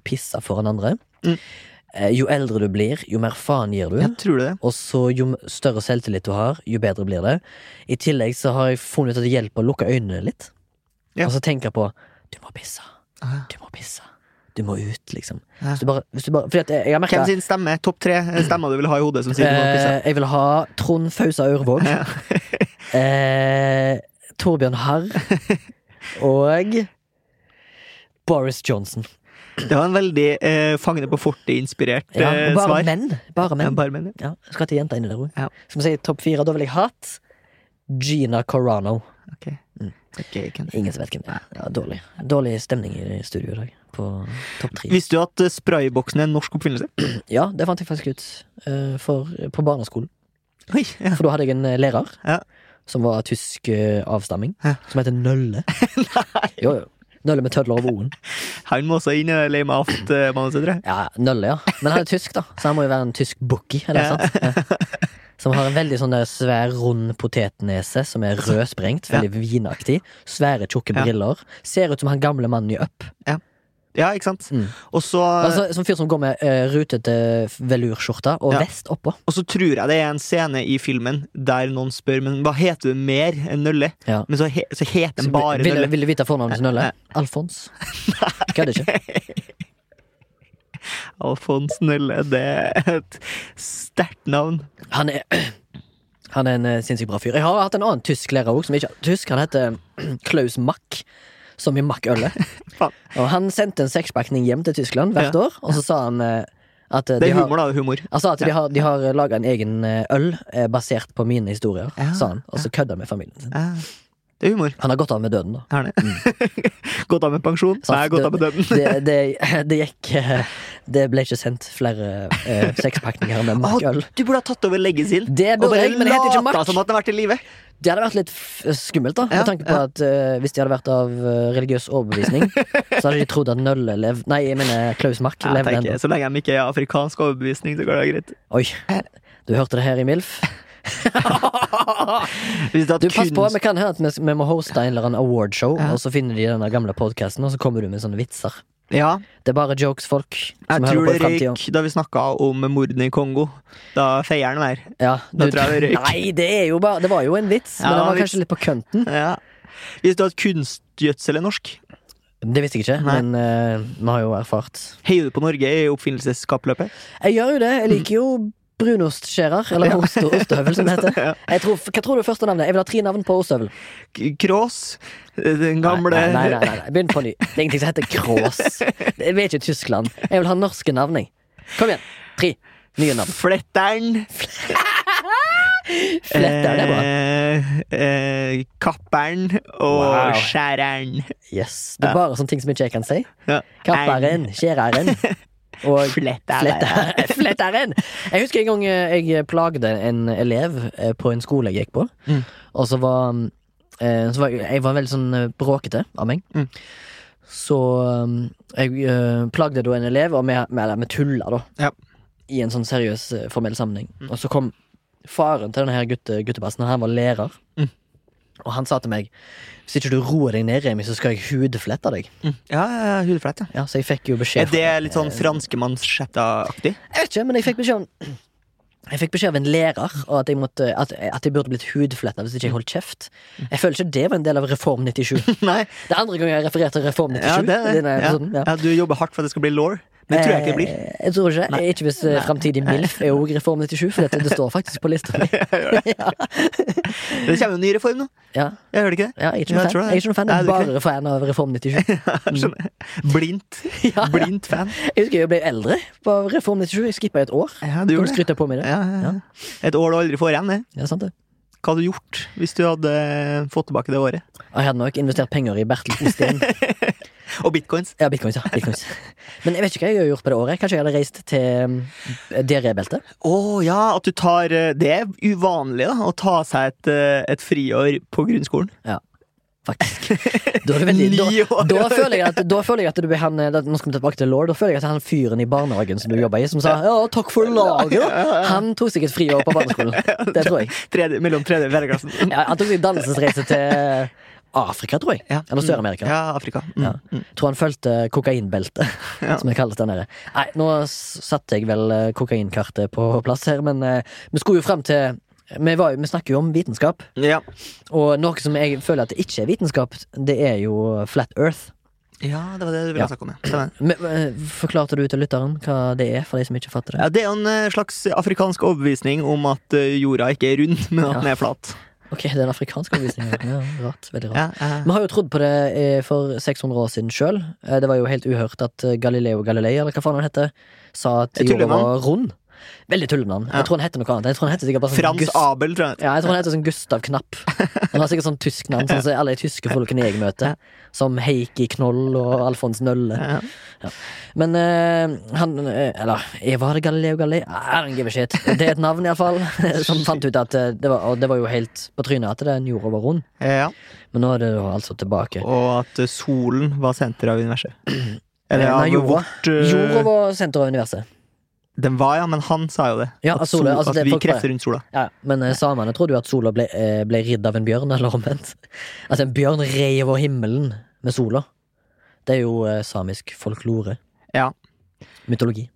pisse foran andre. Mm. Eh, jo eldre du blir, jo mer faen gir du. Jeg tror det? Og så jo større selvtillit du har, jo bedre blir det. I tillegg så har jeg funnet ut at det hjelper å lukke øynene litt. Ja. Og så tenker jeg på Du må pisse. Du må pisse. Du må ut, liksom. Ja. Hvis du bare, hvis du bare Fordi at jeg har merket, Hvem sin stemme? Topp tre stemmer du vil ha i hodet som sier eh, Jeg vil ha Trond Fausa Aurvåg. Ja. eh, Torbjørn Harr. Og Boris Johnson. Det var en veldig eh, Fangene på fortet-inspirert Ja, eh, og bare svar. menn. Bare Ja, menn. bare menn. ja. Ja, skal til jenta inni der òg. Ja. Skal vi si topp fire? Da vil jeg hatt Gina Carano. Okay. Mm. Okay, Ingen som vet hvem det er. Ja, dårlig. dårlig stemning i studio i dag. På topp tre. Visste du at eh, sprayboksen er en norsk oppfinnelse? Ja, det fant jeg faktisk ut eh, for, på barneskolen. Oi, ja. For da hadde jeg en eh, lærer Ja. som var tysk avstamming, Ja. som heter Nølle. Jo, jo. Nølle med tødler over o-en. Han må også inn i Lame Aft-manuset, tror jeg. Ja, Nølle, ja. Men han er tysk, da, så han må jo være en tysk bookie. Eller Ja. sant? Ja. Som har en veldig sånn der svær, rund potetnese som er rødsprengt. Veldig vinaktig. Svære, tjukke Ja. briller. Ser ut som han gamle mannen i Up. Ja, ikke sant? Mm. Og så Altså, som fyr som går med uh, rutete velurskjorte og Ja. vest oppå. Og så tror jeg det er en scene i filmen der noen spør Men hva heter du mer enn Nølle. Ja. Men så, he, så heter den bare vil, Nølle. vil du vite fornavnet til Nølle? Ja. Alfons. Kødder ikke. Alfons Nølle, det er et sterkt navn. Han er Han er en eh, sinnssykt bra fyr. Jeg har hatt en annen tysk lærer òg, som ikke er tysk. Han heter Klaus Mack. Som i Mack-ølet. Og han sendte en sekspakning hjem til Tyskland hvert Ja. år, og så sa han eh, at de Det er er har, humor, da. humor. Han sa at de har, de har laga en egen eh, øl eh, basert på mine historier, sa han. Og så kødda med familien sin. Ja, det er humor. Han har gått av med døden, da. Det. Gått av med pensjon? Sant, Nei, gått av med døden. Det, det, det gikk eh, Det ble ikke sendt flere eh, sekspakninger med Mack-øl. Du burde ha tatt over legacy Det og burde jeg, men det heter ikke Mack. som at den har vært i live. Det hadde vært litt skummelt, da. Ja, med tanke på ja. at uh, Hvis de hadde vært av uh, religiøs overbevisning, så hadde de trodd at Nølle lev... Nei, jeg mener Klaus Mack ja, levde ennå. så lenge de ikke er afrikansk overbevisning, så går det greit. Oi. Du hørte det her i MILF? Du, pass på, vi kan høre at vi, vi må hoste en eller annen awardshow, Ja. og så finner de den gamle podkasten, og så kommer du med sånne vitser. Ja, Det er bare jokes, folk. jeg tror det røyk da vi snakka om mordene i Kongo. Da feier den der. Ja, Da tror jeg det røyk. Nei, det er jo bare Det var jo en vits, Ja, men den var var kanskje litt på kønten. Ja. Hvis du hadde kunstgjødsel er norsk, Det visste jeg ikke, Nei. men uh, vi har jo erfart. heier du på Norge i oppfinnelseskappløpet? Jeg gjør jo det. Jeg liker jo brunostskjærer, eller Ja. ost, ostehøvel, som det heter. Ja. Tror, hva tror du er første navnet? Jeg vil ha tre navn på ostehøvel. Krås, den gamle Nei, nei, nei, nei, nei. Begynn på ny. Det er ingenting som heter Krås. Det- Vi er ikke i Tyskland. Jeg vil ha norske navn, jeg. Kom igjen. Tre nye navn. Fletteren. Fletteren er bra. Eh, eh, kapperen og Wow. skjæreren. Yes. Det er Ja. bare sånne ting som ikke jeg kan si. Kapperen, skjæreren og flettæren. Fletter- Jeg husker en gang jeg plagde en elev eh, på en skole jeg gikk på. Mm. Og så var, eh, så var jeg, jeg var veldig sånn eh, bråkete av meg. Mm. Så um, jeg plagde da en elev, og vi, vi, tulla, da. Ja. I en sånn seriøs, formell sammenheng. Mm. Og så kom faren til denne gutte, guttebassen, han var lærer. Mm. Og han sa til meg Hvis ikke du roer deg ned, Remi, så skal jeg hudflette deg. Mm. Ja, ja, hudflett, ja. Så jeg fikk jo Er det litt sånn franskemannsjetta-aktig? Jeg vet ikke, men jeg fikk beskjed om jeg fikk beskjed av en lærer og at, jeg måtte, at, at jeg burde blitt hudfletta hvis ikke jeg holdt kjeft. Jeg føler ikke det var en del av Reform 97. Nei. Det er andre gang jeg refererte til Reform 97. Ja, det det. Ja. ja. Ja, du jobber hardt for at det skal bli law. Det tror jeg ikke det blir. Eh, Jeg tror ikke Nei. Ikke hvis eh, framtidig MILF er òg Reform 97, for dette, det står faktisk på lista mi. ja. Det kommer jo en ny reform nå. Ja. Jeg hører ikke det. ja, jeg er ikke Ja, noen fan. det. Jeg er ikke noen fan. Nei, er ikke bare fan av Reform 97. Mm. Blindt. Blindt fan. Jeg husker jeg ble eldre på Reform 97. Jeg skippa et år. Ja, du gjorde det. på meg det? Ja, ja, ja. Et år du aldri får igjen, det. Ja, sant det. Hva hadde du gjort hvis du hadde fått tilbake det året? Jeg hadde nok investert penger i Bertelsen Osten. Og bitcoins. Ja, bitcoins, ja. bitcoins. Men jeg vet ikke hva jeg har gjort på det året. Kanskje jeg hadde reist til um, diarébeltet? Å ja, at du tar eh, Det er uvanlig, da, å ta seg et, eh, et friår på grunnskolen. Faktisk. Da, veldig, da, da, føler jeg at, da føler jeg at du blir han eh, Nå skal vi tilbake til Lord. Da føler jeg at han fyren i barnehagen som du jobba i, som sa 'ja, takk for laget', han tok sikkert friår på barneskolen. Det tror jeg. Tredje, mellom tredje og fjerde klassen. Ja, han tok seg dannelsesreise til Afrika, tror jeg. Ja. Eller Sør-Amerika. Ja, Afrika. Mm. Ja. Mm. Tror han fulgte kokainbeltet, Ja. som det kalles der nede. Nei, nå satte jeg vel eh, kokainkartet på plass her, men eh, vi skulle jo frem til vi, var, vi snakker jo om vitenskap, Ja. og noe som jeg føler at det ikke er vitenskap, det er jo flat earth. ja, det var det du ville Ja. snakke om. Ja. Eh, Forklarte du til lytteren hva det er, for de som ikke fatter det? Ja, det er en eh, slags afrikansk overbevisning om at eh, jorda ikke er rund, men at Ja. den er flat. Ok, det er en afrikansk overbevisning. Ja, rart. Veldig rart. Vi har jo trodd på det for 600 år siden sjøl. Det var jo helt uhørt at Galileo Galilei, eller hva faen han heter, sa at jorda var rund. Veldig tullenavn. Ja. Jeg tror han heter noe annet. Jeg tror han heter sikkert bare sånn Frans Gust Abel, tror jeg. Ja, jeg tror han heter sånn Gustav Knapp. Han har sikkert sånn tysk navn, sånn som alle de tyske folkene jeg møter. Som Heikki Knoll og Alfons Nølle. Ja. Men uh, han eh, Eller var det Galileo Galilei? I don't give a shit. Det er et navn, iallfall. Som fant ut at eh, det var, Og det var jo helt på trynet at den jorda var rund. Ja. Men nå er det jo altså tilbake. Og at solen var senter av universet. Nei, av jorda. vårt, uh... Jorda var senter av universet. Den var, ja, men han sa jo det. Ja, at, sola- sol, altså, at det vi bare- rundt sola. Ja, men eh, samene trodde jo at sola ble, eh, ble ridd av en bjørn, eller omvendt. Altså, en bjørn rei over himmelen med sola. Det er jo eh, samisk folklore. Ja. Mytologi.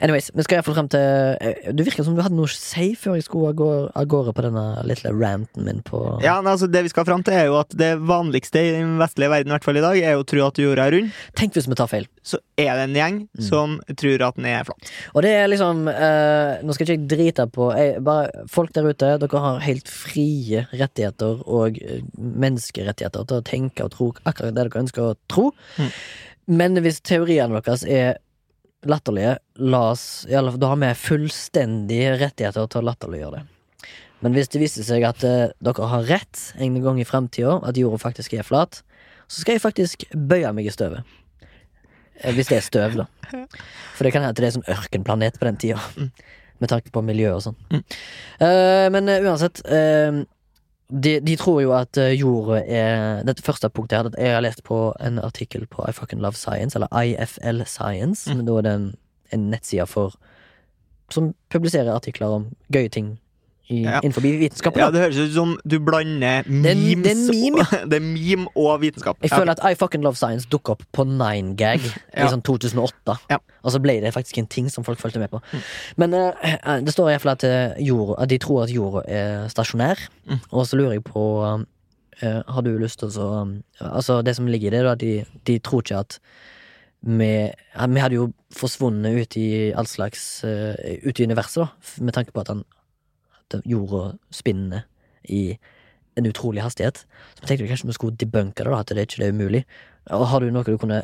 Anyways, vi skal iallfall frem til eh, Du virker som du hadde noe å si før jeg skulle av gårde på denne lille ranten min på Ja, men altså Det vi skal frem til, er jo at det vanligste i den vestlige verden, i hvert fall i dag, er å tro at jorda er rund. Tenk hvis vi tar feil. Så er det en gjeng Mm. som tror at den er flat. Og det er liksom eh, Nå skal ikke jeg drite på jeg, bare, Folk der ute, dere har helt frie rettigheter og eh, menneskerettigheter til å tenke og tro akkurat det dere ønsker å tro. Mm. Men hvis teoriene deres er latterlige, la oss i alle fall- Da har vi fullstendige rettigheter til å latterliggjøre det. Men hvis det viser seg at eh, dere har rett en gang i framtida, at jorda faktisk er flat, så skal jeg faktisk bøye meg i støvet. Eh, Hvis det er støv, da. For det kan hende det er sånn ørkenplanet på den tida. Med tanke på miljø og sånn. Mm. Eh, men eh, uansett eh, de, de tror jo at eh, jorda er Dette første punktet her Jeg har lest på en artikkel på I Fucking Love Science, eller IFL Science. Mm. Men da er det en, en nettside for Som publiserer artikler om gøye ting i, Ja. innenfor vitenskapen. Ja. Det høres ut som du blander er memes det er meme, ja. det er meme og vitenskap. Jeg føler at I Fucking Love Science dukka opp på 9gag i sånn 2008. Ja. Og så ble det faktisk en ting som folk fulgte med på. Men eh, eh, det står iallfall at, eh, at de tror at jorda er stasjonær. Mm. Og så lurer jeg på uh, Har du lyst til å så, um, Altså, det som ligger i det, da, de, de tror ikke at vi, vi hadde jo forsvunnet ut i all slags uh, Ut i universet, da, med tanke på at, han, jorda spinner i en utrolig hastighet. Så vi tenkte kanskje vi skulle debunke det, da, at det ikke er umulig. Og har du noe du kunne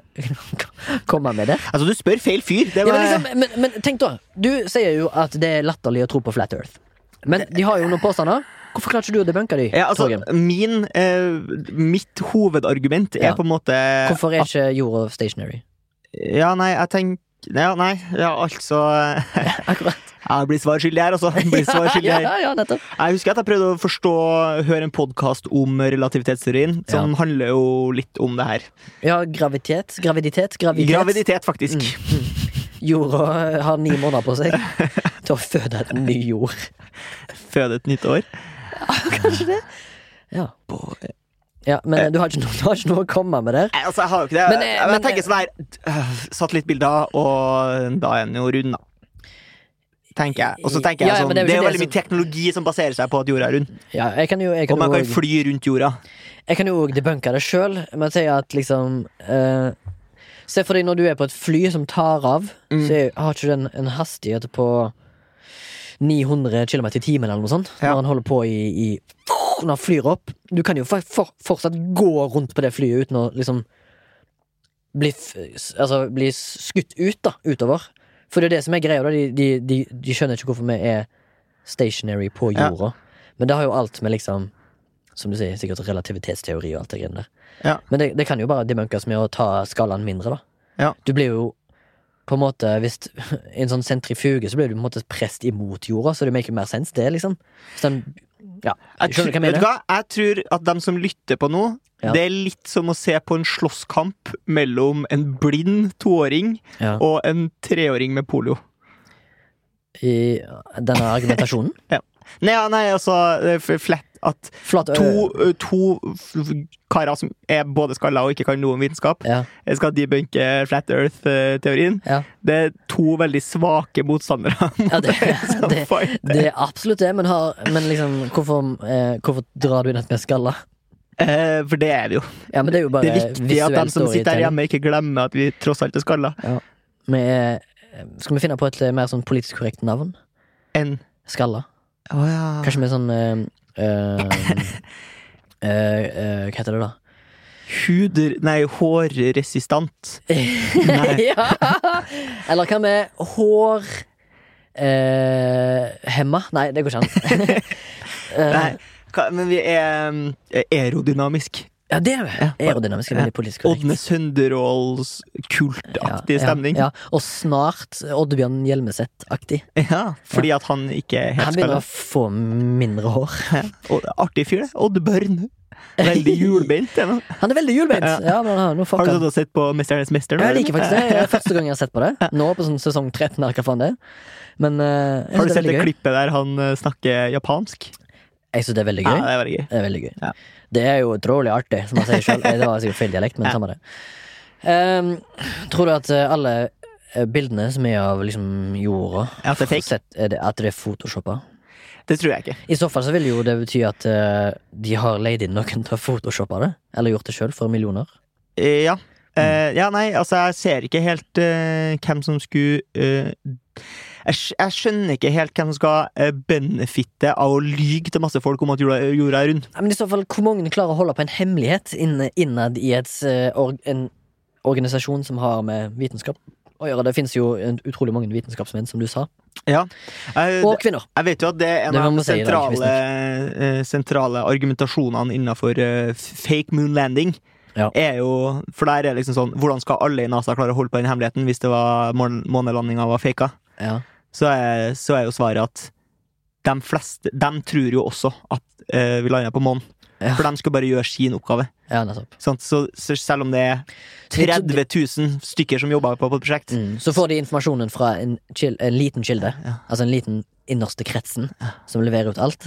komme med der? Altså, du spør feil fyr. Det Ja, men, liksom, men, men tenk da, du sier jo at det er latterlig å tro på Flat Earth. Men de har jo noen påstander. Hvorfor klarer ikke du å debunke de? ja, altså, min, eh, mitt hovedargument er Ja. på en måte Hvorfor er ikke jorda stationary? Ja, nei, jeg tenker ja, nei, ja, altså Akkurat. Jeg blir svar skyldig her, altså. Blir svar skyldig ja, her. ja, ja, nettopp. Jeg husker at jeg prøvde å forstå høre en podkast om relativitetsteorien, som handler jo litt om det her. Ja, graviditet. Graviditet. Graviditet. Graviditet, faktisk. Jorda har ni måneder på seg til å føde et ny jord. Føde et nytt år. Kanskje det? Ja. ja men du har, noe, du har ikke noe å komme med der. Altså, jeg har jo ikke det. Men, jeg, men, jeg, tenker sånn her øh, Satellittbilder, og da er den jo rund, da. Tenker jeg. Og så tenker Ja, ja, jeg sånn det er jo jo veldig mye teknologi som baserer seg på at jorda er rund. Ja, jeg kan jo, jeg Og kan man jo kan også- fly rundt jorda. Jeg kan jo debunke det sjøl med å si at liksom eh, Se for deg når du er på et fly som tar av, Mm. så har ikke den en hastighet på 900 km i timen eller noe sånt. Ja. Når han holder på i, i Når han flyr opp. Du kan jo for, for, fortsatt gå rundt på det flyet uten å liksom bli, altså, bli skutt ut, da, utover. For det er det som er greia. De, de, de, de skjønner ikke hvorfor vi er stationary på Ja. jorda. Men det har jo alt med liksom Som du sier, sikkert relativitetsteori og alt det greiene der. Ja. Men det, det kan jo bare demunkes med å ta skalaen mindre, da. Ja. Du blir jo på en måte Hvis en sånn sentrifuge så blir du på en måte prest imot jorda, så det maker mer sens, det, liksom. Så den, ja, Jeg, tror, jeg jeg tror at dem som lytter på nå, Ja. det er litt som å se på en slåsskamp mellom en blind toåring Ja. og en treåring med polio. I denne argumentasjonen. Nei, ja, nei, altså eh, f- flat At to, to karer som er både skalla og ikke kan noe om vitenskap, Ja, skal debunke Flat Earth-teorien. ja. Det er to veldig svake motstandere. ja det, det, det er absolutt det, men, har, men liksom, hvorfor, eh, hvorfor drar du inn at vi er skalla? Eh, for det er vi jo. Ja, men det er jo Det er viktig at de som sitter her hjemme, ikke glemmer at vi tross alt er skalla. Skal vi finne på et eh, mer sånn politisk korrekt navn? Enn? Skalla? Oh, ja. Kanskje med sånn eh, Hva heter det, da? Huder... Nei, hårresistant. Nei. ja! Eller hva med hår eh, Hemma? Nei, det går ikke an. Eh, Nei. Hva, men vi er um, aerodynamisk. Ja, det er jo Ja. Aerodynamisk er veldig politisk korrekt. Ådne Sønderåls kultaktig stemning. Ja, ja. Og snart Oddbjørn Hjelmeset-aktig. Ja, fordi at han ikke er Han begynner å få mindre hår. Og Artig fyr, det. Oddbjørn. Veldig hjulbeint. han. Er veldig hjulbeint. Ja. Ja, Har du han. og sett på Mesternes mester? nå, Jeg liker faktisk det. Det er første gang jeg har sett på det. Nå på sånn sesong 13. Her, hva faen det er. Men eh, Har du sett det klippet der han eh, snakker japansk? Jeg syns det er veldig gøy. Ja, det er veldig gøy. Det er veldig gøy. Det er jo utrolig artig, som jeg sier sjøl. Det var sikkert feil dialekt, men Ja. samme det. Um, tror du at eh, alle eh, bildene som er av liksom jorda At det er fake? sett, er det, At det er photoshoppa? Det tror jeg ikke. I så fall så vil jo det bety at uh, de har leid inn noen til å photoshoppe det. Eller gjort det sjøl for millioner. Ja. ja. Uh, ja, nei, altså, jeg ser ikke helt uh, hvem som skulle eh, jeg, jeg skjønner ikke helt hvem som skal uh, benefitte av å lyge til masse folk om at jorda, jorda er rund. Ja, Men i så fall, hvor mange klarer å holde på en hemmelighet innad i et, eh, en organisasjon som har med vitenskap å gjøre? Det finnes jo utrolig mange vitenskapsmenn, som du sa. Ja. Jeg, Og kvinner. jeg vet jo at det er en Det av de sentrale, si sentrale argumentasjonene innenfor eh, fake moon landing. Ja. Er jo, for der er liksom sånn Hvordan skal alle i NASA klare å holde på den hemmeligheten hvis det var mån- månelandinga var faka? Ja. Så er, så er jo svaret at de fleste De tror jo også at uh, vi lander på månen. Ja. For de skal bare gjøre sin oppgave. ja. Sant? Så, så selv om det er 30 000 stykker som jobber på, på et prosjekt Mm. Så får de informasjonen fra en, kil- en liten kilde. Ja. Altså en liten innerste kretsen som leverer ut alt.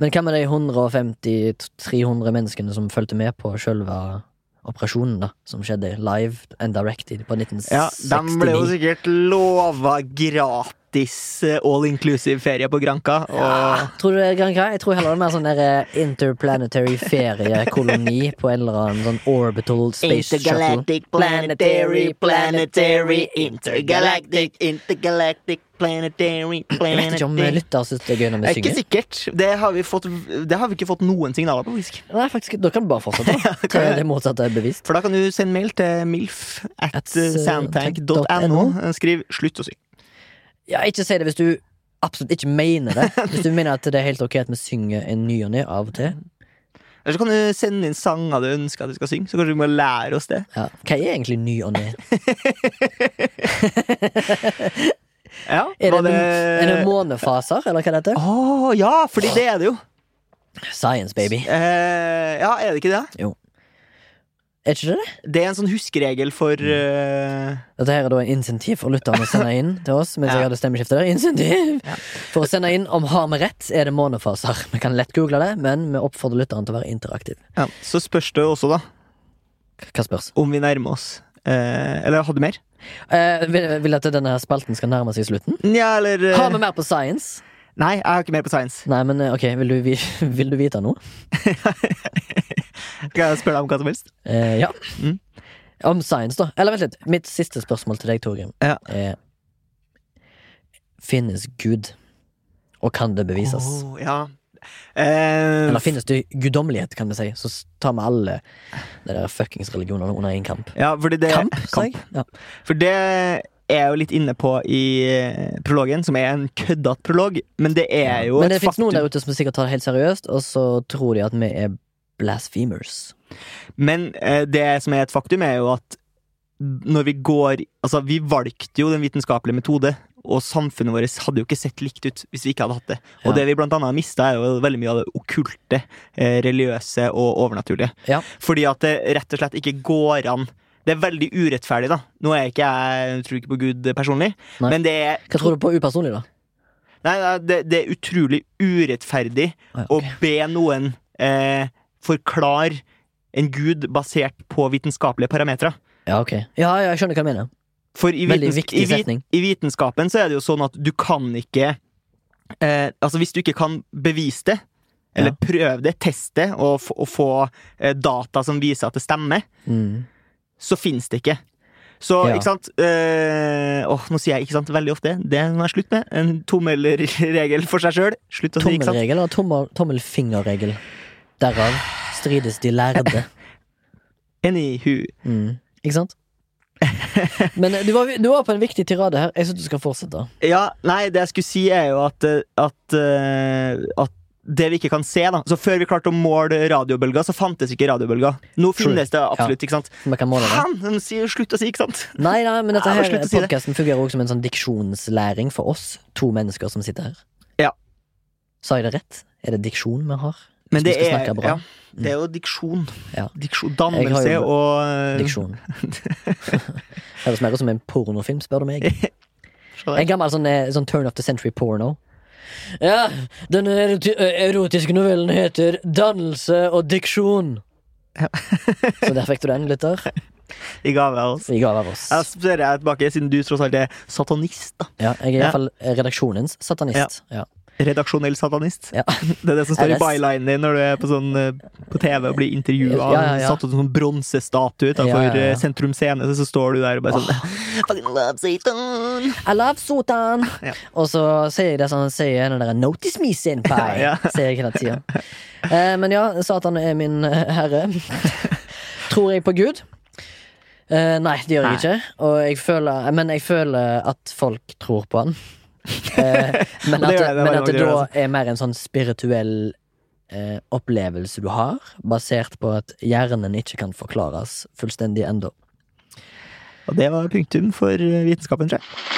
Men hva med de 150-300 menneskene som fulgte med på sjølve operasjonen, da? Som skjedde live and directed på 1969? Ja, De ble jo sikkert lova gratis eh, all inclusive ferie på Granca. Og Ja, tror du det er Granca? Jeg tror heller det er mer sånn der eh, interplanetary feriekoloni på en eller annen sånn orbital space shuttle. planetary, planetary, intergalactic, intergalactic, planetary, planetary. Jeg vet ikke om lytter syns det er gøy når vi synger. ikke sikkert. Det har vi, fått, det har vi ikke fått noen signaler på. faktisk Nei, faktisk, Da kan du bare fortsette. ja, det motsatte er bevist. For da kan du sende mail til milf at At, sandtank.no. soundtank.no. Skriv 'slutt å synge'. Ja, ikke si det hvis du absolutt ikke mener det. Hvis du mener at det er helt ok at vi synger en ny og ne av og til. Eller så kan du sende inn sanger du ønsker at vi skal synge. Så kanskje vi må lære oss det. Ja. Hva er egentlig ny og ne? Ja, Er det, det, er det månefaser, eller hva det heter? Å ja, fordi det er det jo. Science, baby. Eh, ja, er det ikke det? Er ikke det det? Det er en sånn huskeregel for uh... Dette her er da en insentiv for lytterne å sende inn til oss. Mens Ja. jeg hadde stemmeskifte der. Insentiv! Ja. For å sende inn om har vi rett, er det månefaser. Vi kan lett google det, men vi oppfordrer lytteren til å være interaktiv. ja, Så spørs det også, da, Hva spørs? om vi nærmer oss. Eh, eller hadde du mer? Eh, vil, vil at denne her spalten skal nærme seg slutten? Ja, eller uh... Har vi mer på science? Nei, jeg har ikke mer på science. Nei, men eh, ok, vil du, vi- vil du vite noe? Skal jeg spørre deg om hva som helst? Eh, ja. Mm. Om science, da. Eller vent litt. Mitt siste spørsmål til deg, Torgrim, Ja. er Finnes Gud? Og kan det bevises? Oh, ja. Eh, Eller finnes det guddommelighet, kan vi si? Så tar vi alle de der fuckings religionene under én kamp. ja, fordi det Kamp, jeg? Ja. For det er jeg jo litt inne på i eh, prologen, som er en køddete prolog, men det er jo Men det et fins noen der ute som sikkert tar det helt seriøst, og så tror de at vi er blasphemers. Men eh, det som er et faktum, er jo at når vi går Altså, vi valgte jo den vitenskapelige metode, og samfunnet vårt hadde jo ikke sett likt ut hvis vi ikke hadde hatt det. Og Ja. det vi blant annet har mista, er jo veldig mye av det okkulte, eh, religiøse og overnaturlige. Ja. Fordi at det rett og slett ikke går an Det er veldig urettferdig, da. Nå er ikke jeg jeg tror ikke på Gud personlig, Nei. men det er Hva tror du på upersonlig, da? Nei, nei det, det er utrolig urettferdig Ah, å be noen eh, forklare en gud basert på vitenskapelige parametere. Ja, ok. Ja, ja, jeg skjønner hva du mener. For i, Veldig vitens viktig i, vit setning. i vitenskapen så er det jo sånn at du kan ikke eh, Altså, hvis du ikke kan bevise det, eller Ja. prøve det, teste og, få- og få eh, data som viser at det stemmer, Mm. så fins det ikke. Så, Ja. ikke sant eh, Åh, nå sier jeg ikke sant veldig ofte. Det må jeg slutte med. En tommelregel for seg sjøl. Tommelregel eller tommel, tommelfingerregel? Derav strides de lærde. Anywho. Mm. Ikke sant? Men eh, du var, du var på en viktig tirade her. Jeg syns du skal fortsette. Ja, nei, det jeg skulle si er jo at, eh, at, eh, at det vi ikke kan se, da Så Før vi klarte å måle radiobølger, så fantes ikke radiobølger. Nå True. finnes det absolutt, ikke sant? Vi kan måle det. Slutt å si, ikke sant? Nei, nei, men dette her si podcasten fungerer også som en sånn diksjonslæring for oss to mennesker som sitter her. Ja. Sa jeg det rett? Er det diksjon vi har? Men det er, ja, det er jo diksjon. Ja. Diksjon, dannelse jo- og eh, Diksjon. Høres mer ut som en pornofilm, spør du meg. En gammel sånn, eh, sånn turn of the century porno. Ja, denne erotiske novellen heter Dannelse og diksjon. Så der fikk du den, lytter. I gave av oss. Vi gave av oss. Jeg spør jeg tilbake, siden du tross alt er satanist. da Ja, jeg er Ja. iallfall redaksjonens satanist. Ja. Redaksjonell satanist. Ja. Det er det som står i bylinen din når du er på, sånn, eh, på TV og blir intervjua. Ja, ja, ja. Satt ut en sånn bronsestatue utenfor. Sentrum Scene, så står du der og bare sånn Fucking love Satan! I love Sotan! Og så sier jeg det sånn, sier den derre 'Notice me, senpai'. Ja. Sier jeg hele tida. Eh, men ja, Satan er min eh, herre. Tror jeg på Gud? Nei, det gjør jeg ikke. Jeg føler, men jeg føler at folk tror på han. Eh, men at, det det, men at det da er mer en sånn spirituell eh, opplevelse du har, basert på at hjernen ikke kan forklares fullstendig ennå. Og det var punktum for eh, vitenskapen, tror jeg.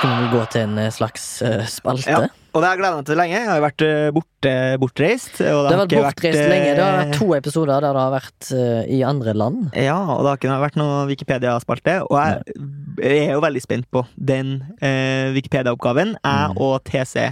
Skal vi gå til en eh, slags spalte? Ja. Og det har jeg gleda meg til lenge. Jeg har jo vært eh, borte, bortreist. Og Det har vært bortreist vært, lenge. Det har vært to episoder der det har vært uh, i andre land. Ja, og det har ikke vært noe Wikipedia-spalte. Og jeg, jeg er jo veldig spent på den uh, Wikipedia-oppgaven jeg Mm. og TC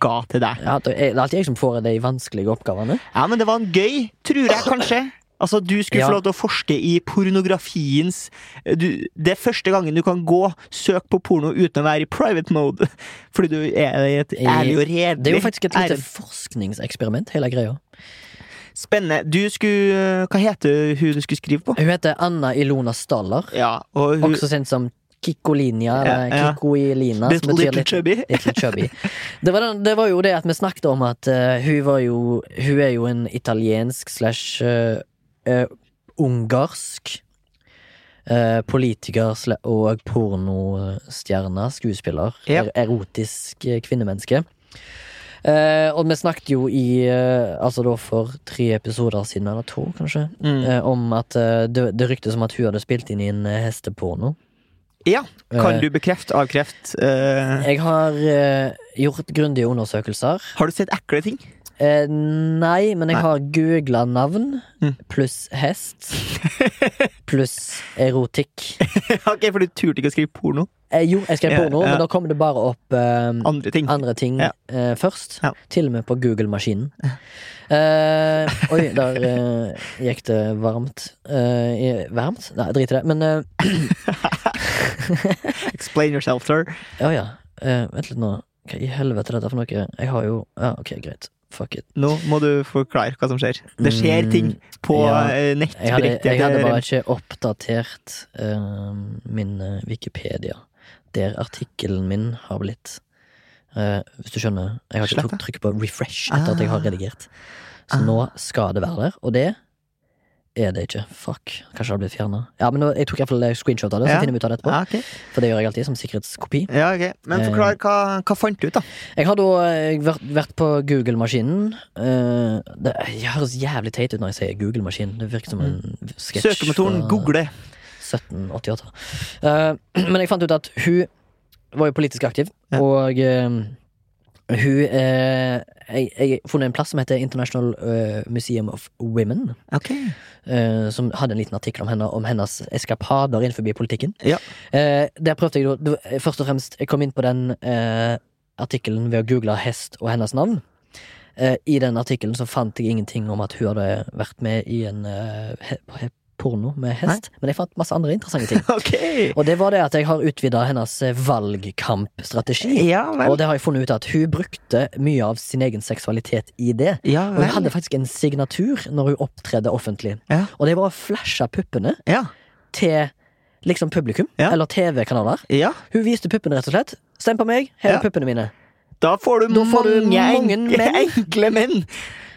ga til deg. Ja, er det er alltid jeg som får de vanskelige oppgavene. Ja, men det var en gøy, tror jeg kanskje. Altså, Du skulle Ja. få lov til å forske i pornografiens du, Det er første gangen du kan gå søk på porno uten å være i private mode. Fordi du er i et ærlig og redelig Det er jo faktisk et lite forskningseksperiment, hele greia. Spennende. Du skulle Hva heter hun du skulle skrive på? Hun heter Anna Ilona Staller, Ja, og hun også kjent som Kikolinia, eller Ja, ja. Kikoilina. som Little, little chubby. Little chubby. Det var, den, det var jo det at vi snakket om at uh, hun var jo Hun er jo en italiensk slash eh, eh, ungarsk eh, politiker og pornostjerne, skuespiller. Er- Erotisk eh, kvinnemenneske. Eh, og vi snakket jo i eh, Altså da for tre episoder siden, eller to, kanskje, Mm. eh, om at det, det ryktes om at hun hadde spilt inn i en hesteporno. Ja. Kan du bekrefte, avkrefte Uh... Jeg har uh, gjort grundige undersøkelser. Har du sett ekle ting? Eh, nei, men jeg har googla navn Mm. pluss hest pluss erotikk. ok, For du turte ikke å skrive porno? Eh, jo, jeg skrev porno, ja. men da kommer det bare opp eh, Andre ting? andre ting Ja. eh, først. Til og med på Google-maskinen. Eh, oi, der eh, gikk det varmt. Eh, varmt? Nei, drit i det. Men Explain yourself, sir. Ja, ja. Eh, vent litt nå. Hva i helvete er dette for noe? Jeg har jo Ja, ok, greit. Fuck it. Nå må du forklare hva som skjer. Det skjer Mm, ting på ja. nettbrettet. Jeg hadde, jeg hadde bare ikke oppdatert uh, min eh, Wikipedia, der artikkelen min har blitt Uh, Hvis du skjønner. Jeg har ikke trykk, på refresh etter at jeg har Ah. redigert. Så Ah. nå skal det være der, og det er det ikke. Fuck. Kanskje det har blitt fjerna. Ja, men nå, jeg tok iallfall screenshot av det, så Ja. finner vi ut av det etterpå. Ja, okay. For det gjør jeg alltid, som sikkerhetskopi. ja, ok. Men Eh. forklar, hva, hva fant du ut, da? Jeg har da eh, vært, vært på Google-maskinen. Eh, det høres jævlig teit ut når jeg sier Google-maskin. Det virker som en sketsj. Søkemotoren Google. 1788. Eh, men jeg fant ut at hun var jo politisk aktiv, og eh, Hun eh, jeg, jeg har funnet en plass som heter International eh, Museum of Women. Okay. eh, som hadde en liten artikkel om henne Om hennes eskapader innenfor politikken. Ja. Eh, der prøvde jeg da Først og fremst Jeg kom inn på den artikkelen ved å google hest og hennes navn. I den artikkelen så fant jeg ingenting om at hun hadde vært med i en porno med hest. Men jeg fant masse andre interessante ting. okay. Og det var det at jeg har utvida hennes eh, valgkampstrategi. Ja. Og det har jeg funnet ut at hun brukte mye av sin egen seksualitet i det. Ja Og hun hadde faktisk en signatur når hun opptredde offentlig. Ja. Og det var å flashe puppene til liksom publikum, eller TV-kanaler. ja. Hun viste puppene, rett og slett. Stem på meg, her er Ja. puppene mine. Da får du Da får du mange, mange menn. enkle menn.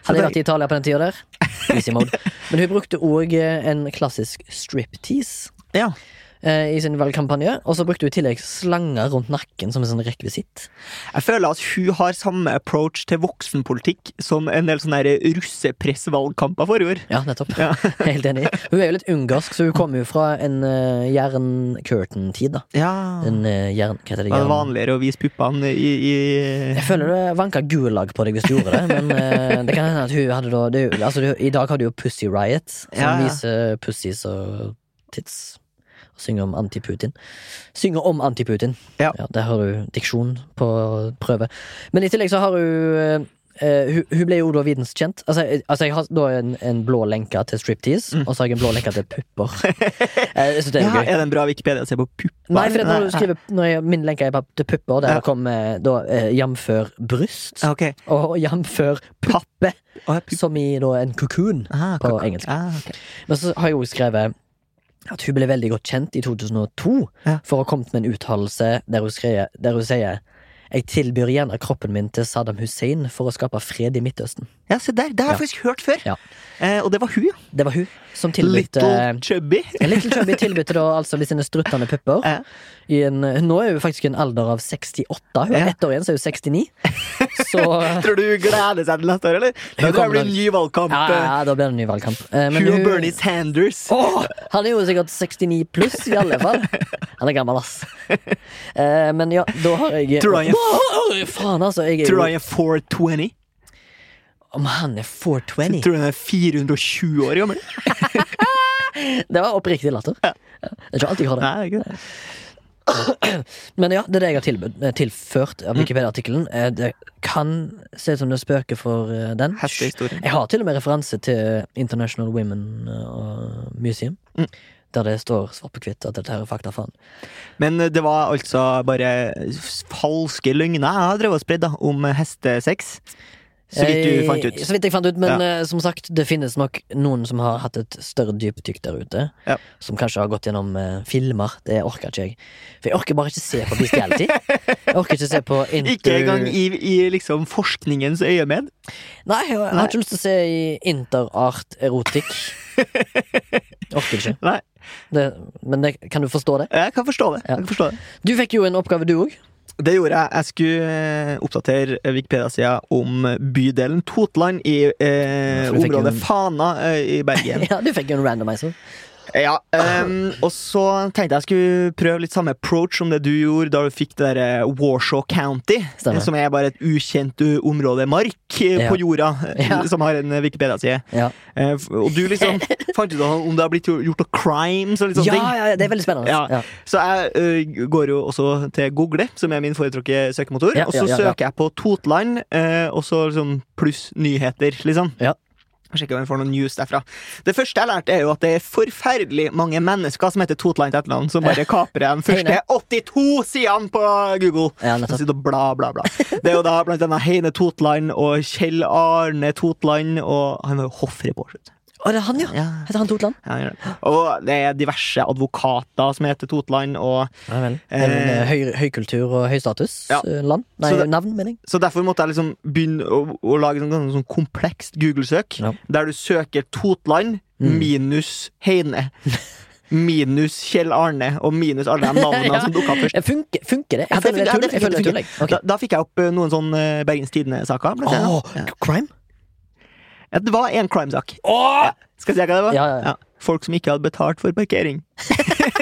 Hadde jeg vært i Italia på den tida der. Men hun brukte òg en klassisk striptease Ja. Eh, i sin valgkampanje. Og så brukte hun i tillegg slanger rundt nakken som en sånn rekvisitt. Jeg føler at hun har samme approach til voksenpolitikk som en del sånne russepressvalgkamper forrige. Ja, nettopp. Ja. Helt enig. Hun er jo litt ungarsk, så hun kommer jo fra en uh, jern-curtain-tid, da. Ja. En uh, jern... Hva heter det? Var det vanligere å vise puppene i, i Jeg føler det vanka gulag på deg hvis du gjorde det, men uh, det kan hende at hun hadde da det, altså, I dag har du jo Pussy Riot, som ja. viser pussies og tits. Og synger om anti-Putin. Synger om anti-Putin. Ja. Der har du diksjon på prøve. Men i tillegg så har hun eh, eh, hun, hun ble jo da videnskjent. Altså, jeg- altså jeg har da en, en blå lenke til striptease, og så har jeg en blå lenke til pupper. Eh, jeg synes det er Mm. Ja, gøy. er det en bra Wikipedia å se på pupper? Nei, for når du skriver når jeg, Min lenke er til pupper, der Ja. kommer da eh, jamfør bryst. okay. Og jamfør pappe, oh, ja, som i da en cocoon Ah, på engelsk. Ah, okay. Men så har jeg jo skrevet at hun ble veldig godt kjent i 2002 Ja. for å ha kommet med en uttalelse der, der hun sier jeg tilbyr gjerne kroppen min til Saddam Hussein for å skape fred i Midtøsten. Ja, se der. Det har jeg faktisk hørt før. Ja. Eh, og det var hun, ja. Det var hun som tilbød Little Chubby. Little Chubby tilbød da altså med sine struttende pupper. Ja. I en, nå er hun faktisk i en alder av 68. Hun er Ja. ett år igjen, så er hun 69. Så Tror du hun gleder seg til neste år, eller? Da blir det en ny valgkamp. ja, eh, ja, da blir det en ny valgkamp. Eh, men Hun og Bernie Sanders. Åh, han er jo sikkert 69 pluss, i alle fall. Han er gammel, ass. Eh, men ja, da har jeg Tror du han er 420? Om han er 420? Tror du han er 420 år gammel? Det var oppriktig latter. Ja. Det er ikke alltid jeg har det. Nei. Men ja, det er det jeg har tilbud, eh, tilført Mm. av Wikipedia-artikkelen. Eh, Det kan se ut som det spøker for eh, den. Jeg har til og med referanse til International Women Museum. Mm. Der det står svart på hvitt at dette her er fakta faen. Men det var altså bare falske løgner jeg har drevet og spredd om hestesex. Så vidt du fant ut. Så vidt jeg fant ut, men Ja. eh, som sagt, det finnes nok noen som har hatt et større dypdykk der ute. Ja. Som kanskje har gått gjennom eh, filmer. Det orker ikke jeg. For jeg orker bare ikke se på bestiality. Jeg orker ikke se på inter... Ikke engang i, i liksom forskningens øyemed. Nei, jeg, jeg har ikke lyst til å se i interart-erotikk. Orker ikke. Nei, Det, men det, kan du forstå det? jeg kan forstå det. Ja. Jeg kan forstå det. Du fikk jo en oppgave, du òg. Det gjorde jeg. Jeg skulle eh, oppdatere Wikipedia-sida om bydelen Totland i eh, området en- Fana eh, i Bergen. Ja, du fikk jo en randomizer. Ja, um, og så tenkte jeg skulle prøve litt samme approach som det du gjorde da du fikk det der eh, Warshaw County, Stemmer. eh, som er bare et ukjent uh, område mark eh, Ja. på jorda, eh, Ja. som har en eh, Wikipedia-side. Ja. Uh, og du liksom fant ut om det har blitt gjort noe crimes og litt sånne ting. ja, det er veldig spennende. Så jeg uh, går jo også til Google, som er min foretrukne søkemotor, og så søker jeg på Totland, uh, og så liksom pluss nyheter, liksom. Ja. Sjekker om jeg får noen news derfra. Det første jeg lærte, er jo at det er forferdelig mange mennesker som heter Totland til etternavn, som bare kaprer de første 82 sidene på Google. Ja, bla, bla, bla. Det er jo da blant annet Heine Totland og Kjell Arne Totland, og han var jo hoffreporter. Å, det er han, ja. Ja. Heter han Totland? Ja, ja. Og det er diverse advokater som heter Totland, og Ja vel. Eh, eh, høy, høykultur og Ja. høystatusland? Nei, Så navn, mener jeg. Så derfor måtte jeg liksom begynne å, å lage sånn, sånn, sånn komplekst Google-søk, Ja. der du søker Totland Mm. minus Heine. Minus Kjell Arne og minus alle de navnene Ja. som dukka opp først. Eh, Funker, funker det? Jeg føler det er tull. funker, det funker. Da, da fikk jeg opp eh, noen sånn eh, Bergens Tidende-saker. Oh, ja. Crime? Ja, det var en crime-sak. Ja. Skal jeg si hva det var? Ja, ja, ja. Folk som ikke hadde betalt for parkering.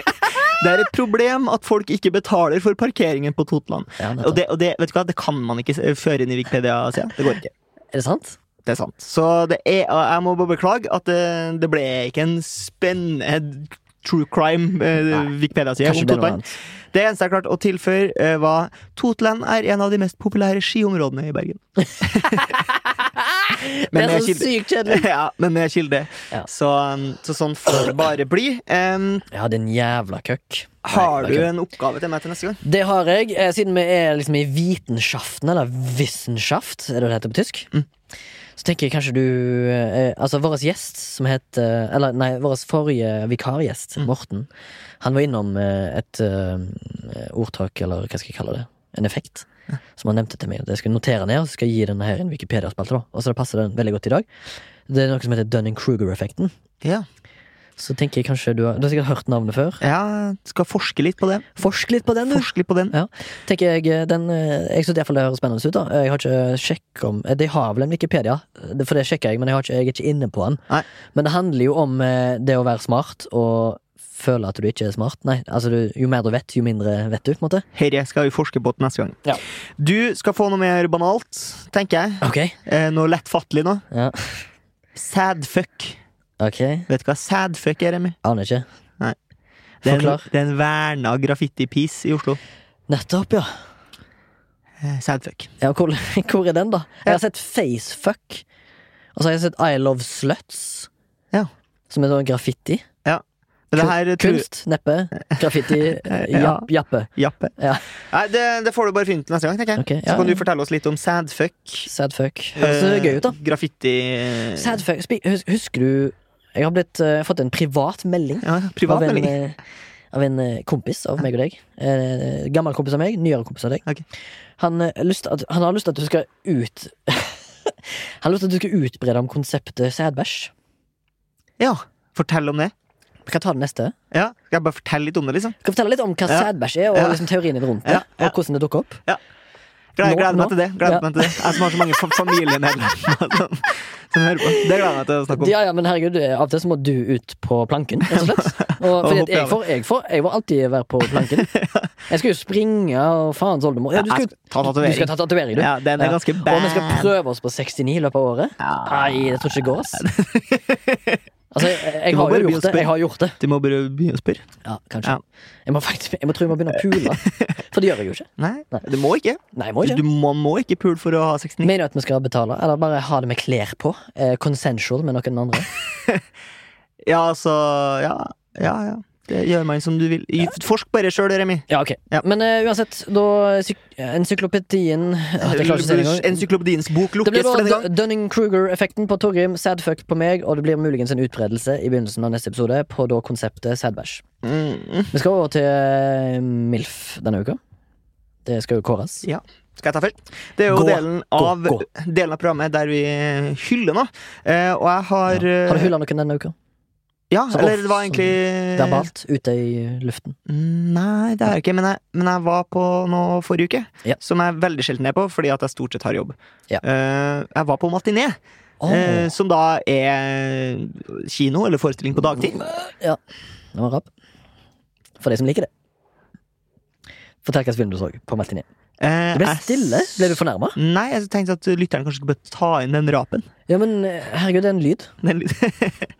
Det er et problem at folk ikke betaler for parkeringen på Totland. Og det, og det, vet du hva, det kan man ikke føre inn i Wikipedia-sida. Det går ikke. Er det sant? Det er sant. Så det er, jeg må bare beklage at det, det ble ikke en spennende true crime eh, Wikipedia-side om det Totland. Det eneste jeg klarte å tilføre, eh, var Totland er en av de mest populære skiområdene i Bergen. Det er så kilde. sykt kjedelig! ja, men med kilde. Ja. Så, um, så sånn får det bare bli. Um, Ja, din jævla køkk. har du en oppgave til meg til neste gang? Det har jeg, eh, siden vi er liksom i Vitenschaften, eller Wissenschaft, er det det heter på tysk. Mm. Så tenker jeg kanskje du eh, Altså, vår gjest som het eh, Eller nei, vår forrige vikargjest, Mm. Morten, han var innom eh, et eh, ordtak, eller hva skal jeg kalle det? En effekt. Som han nevnte til meg. Det skal jeg notere ned, og så skal jeg gi denne her en Wikipedia-spalte. Og så det passer den veldig godt i dag. Det er noe som heter Dunning-Kruger-effekten. Ja. Så tenker jeg kanskje Du har, du har sikkert hørt navnet før. Ja, skal forske litt på det. Forsk litt på den, du. Forske litt på den. Ja, tenker jeg eh, den, eh, Jeg synes i hvert fall det høres spennende ut. da Jeg har ikke sjekket om eh, De har vel en Wikipedia, for det sjekker jeg, men jeg, har ikke, jeg er ikke inne på den. Nei. Men det handler jo om det å være smart og føle at du ikke er smart. Nei, altså du, Jo mer du vet, jo mindre vet du. på en måte Herre skal vi forske på neste gang. Ja. Du skal få noe mer banalt, tenker jeg. Okay. Eh, noe lettfattelig nå. ja, Sadfuck. Okay. Vet du hva sadfuck er, Remi? Aner ikke. Det er en, det er en verna graffiti-piece i Oslo. Nettopp, ja. Eh, Sadfuck. ja hvor, hvor er den, da? Jeg har sett Facefuck. Og så har jeg sett I Love Sluts. Ja. Som er sånn graffiti. Her Kunst, neppe. Graffiti. eh, Ja. jappe. Jappe. Ja. Nei, det, det får du bare finne til neste gang, tenker jeg. Ok, Så kan du fortelle oss litt om sadfuck. Sadfuck. Høres det gøy ut, da. Eh, Graffiti Sadfuck. Husker du Jeg har blitt, uh, fått en privat melding Ja, privat av en, melding. eh, av en eh, kompis av meg og deg. Uh, gammel kompis av meg, nyere kompis av deg. Okay. Han, uh, lyst, at, han har lyst til at du skal ut Han har lyst til at du skal utbrede om konseptet sædbæsj. Ja, fortell om det. Vi kan ta det neste. Ja, Skal jeg bare fortelle litt om det, liksom? Kan fortelle litt om hva Ja. sædbæsj er, og Ja. liksom teorien rundt det. Ja, ja. Og hvordan det dukker opp. Gleder, Nå- gleder nå? meg til det. Gleder Ja. meg til det. Jeg som har så mange fa- familiemedlemmer som, som hører på. Det gleder jeg meg til å snakke om. Ja, ja, men herregud, av og til så må du ut på planken, rett og slett. Og, fordi jeg, får, jeg, får, jeg må alltid være på planken. Jeg skal jo springe og faens oldemor. Ja, du skal, Jeg ta tatovering. du skal ta tatovering, du. Ja, den er Ja. ganske Og vi skal prøve oss på 69 i løpet av året. Ja. Nei, det tror ikke det går, ass. Altså, jeg, jeg, har jo gjort det. Jeg har gjort det. Du må bare begynne å spørre. Ja, kanskje. Ja. Jeg må faktisk Jeg må tro jeg må begynne å pule. For det gjør jeg jo ikke. Nei, Nei. du må ikke. Nei, må ikke. Du må, må ikke pule for å ha 69. Mener du at vi skal betale, eller bare ha det med klær på? Eh, consensual med noen andre? Ja, altså Ja, ja. ja. Det gjør man som du vil. Forsk bare sjøl, Remi. Ja, ok. Ja. Men uh, uansett, da syk Encyklopedien ja, engang. Encyklopediens bok lukkes for denne gang. Dunning-Kruger-effekten på Torgrim, sadfuck på meg, og det blir muligens en utbredelse i begynnelsen av neste episode på da konseptet sadbæsj. Mm. Vi skal over til eh, MILF denne uka. Det skal jo kåres. Ja. Skal jeg ta først? Det er jo Gå, delen, av, gå. delen av programmet der vi hyller noe. Uh, og jeg har Ja. Har du hylla noen denne uka? Ja, Så eller det var egentlig Verbalt? Ute i luften? Nei, det er jeg ikke, men jeg, men jeg var på noe forrige uke. Ja. Som jeg veldig sjelden er på, fordi at jeg stort sett har jobb. Ja. Uh, jeg var på matiné, Oh. Uh, som da er kino eller forestilling på dagtid. ja. Det var rapp. For de som liker det. Fortell hvilken film du så på matiné. Eh, Det ble stille. Ble du fornærma? Nei, jeg tenkte at lytteren kanskje skulle bare ta inn den rapen. Ja, men eh, herregud, det er en lyd. Den lyd.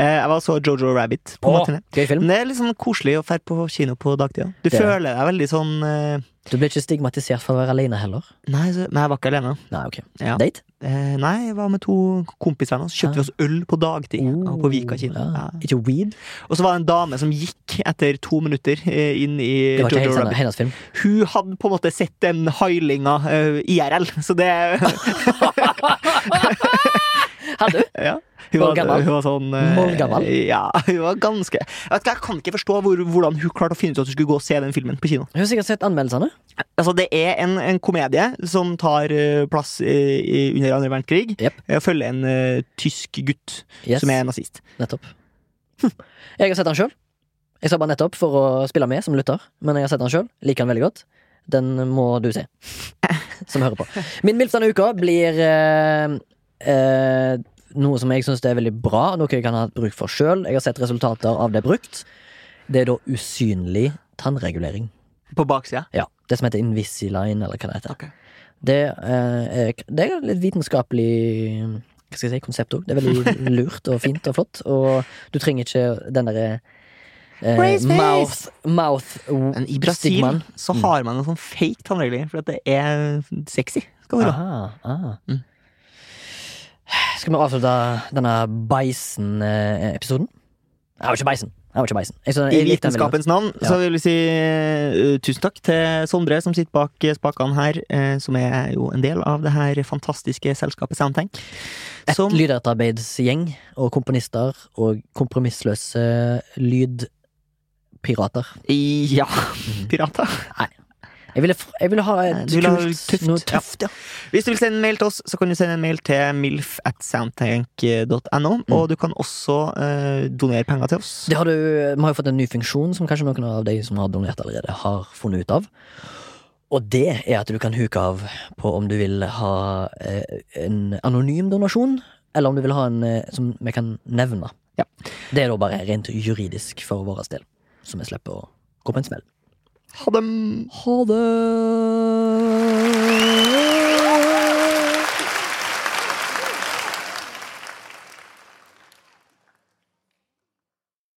Eh, jeg var så Jojo Rabbit på Åh. Gøy film. Det er litt sånn koselig å dra på kino på dagtida. Du Det er føler deg veldig sånn uh... Du ble ikke stigmatisert for å være alene heller? Nei, så, men jeg var ikke alene. Nei, ok. Ja. Date? Eh, nei, jeg var med to kompiser. Så kjøpte vi oss øl på dagtid. oh, på Vika kino. Ja. Ja. Ikke weed? Og så var det en dame som gikk etter to minutter eh, inn i Det var ikke Jojo helt Rabbit. hennes film. Hun hadde på en måte sett den hailinga uh, IRL, så det Hadde du? Ja. Hun Var var, hun var sånn eh, Ja, hun var ganske Jeg, kan ikke forstå hvor, hvordan hun klarte å finne ut at hun skulle gå og se den filmen på kino. Hun har sikkert sett anmeldelsene. Altså, det er en, en komedie som tar eh, plass eh, i, under andre verdenskrig. Yep. Jeg følger en uh, tysk gutt Yes, som er nazist. nettopp. Hm. Jeg har sett den sjøl. Jeg sa bare nettopp for å spille med som lytter, men jeg har sett den sjøl. Liker den veldig godt. Den må du se, som hører på. Min MILF denne uka blir eh, eh, noe som jeg syns er veldig bra, noe jeg kan ha hatt bruk for sjøl. Jeg har sett resultater av det brukt. Det er da usynlig tannregulering. På baksida. Ja, Det som heter Invisiline, eller hva det heter. Okay. Det, eh, det er litt vitenskapelig hva skal jeg si, konsept òg. Det er veldig lurt og fint og flott. Og du trenger ikke den derre eh, mouth, mouth i Brasil stigman. så har man en sånn fake tannregulering, for at det er sexy. Skal være. Aha, ah. Mm. Skal vi avslutte denne Beisen-episoden? Jeg var ikke Beisen. Jeg var ikke Beisen. Jeg, I jeg godt. vitenskapens navn Ja. så vil vi si uh, tusen takk til Sondre som sitter bak spakene her, uh, som er jo en del av det her fantastiske selskapet Soundtank. Et Som og komponister og kompromissløse lydpirater. Ja, pirater. Jeg ville, jeg ville ha et ville kult, tøft, noe tøft, ja. Hvis du vil sende en mail til oss, så kan du sende en mail til milf at soundtank.no. Og du kan også eh, donere penger til oss. Det har du, vi har jo fått en ny funksjon som kanskje noen av de som har donert allerede, har funnet ut av. Og det er at du kan huke av på om du vil ha eh, en anonym donasjon, eller om du vil ha en eh, som vi kan nevne. Ja. Det er da bare rent juridisk for vår del, så vi slipper å gå på en smell. Ha dem! Ha det!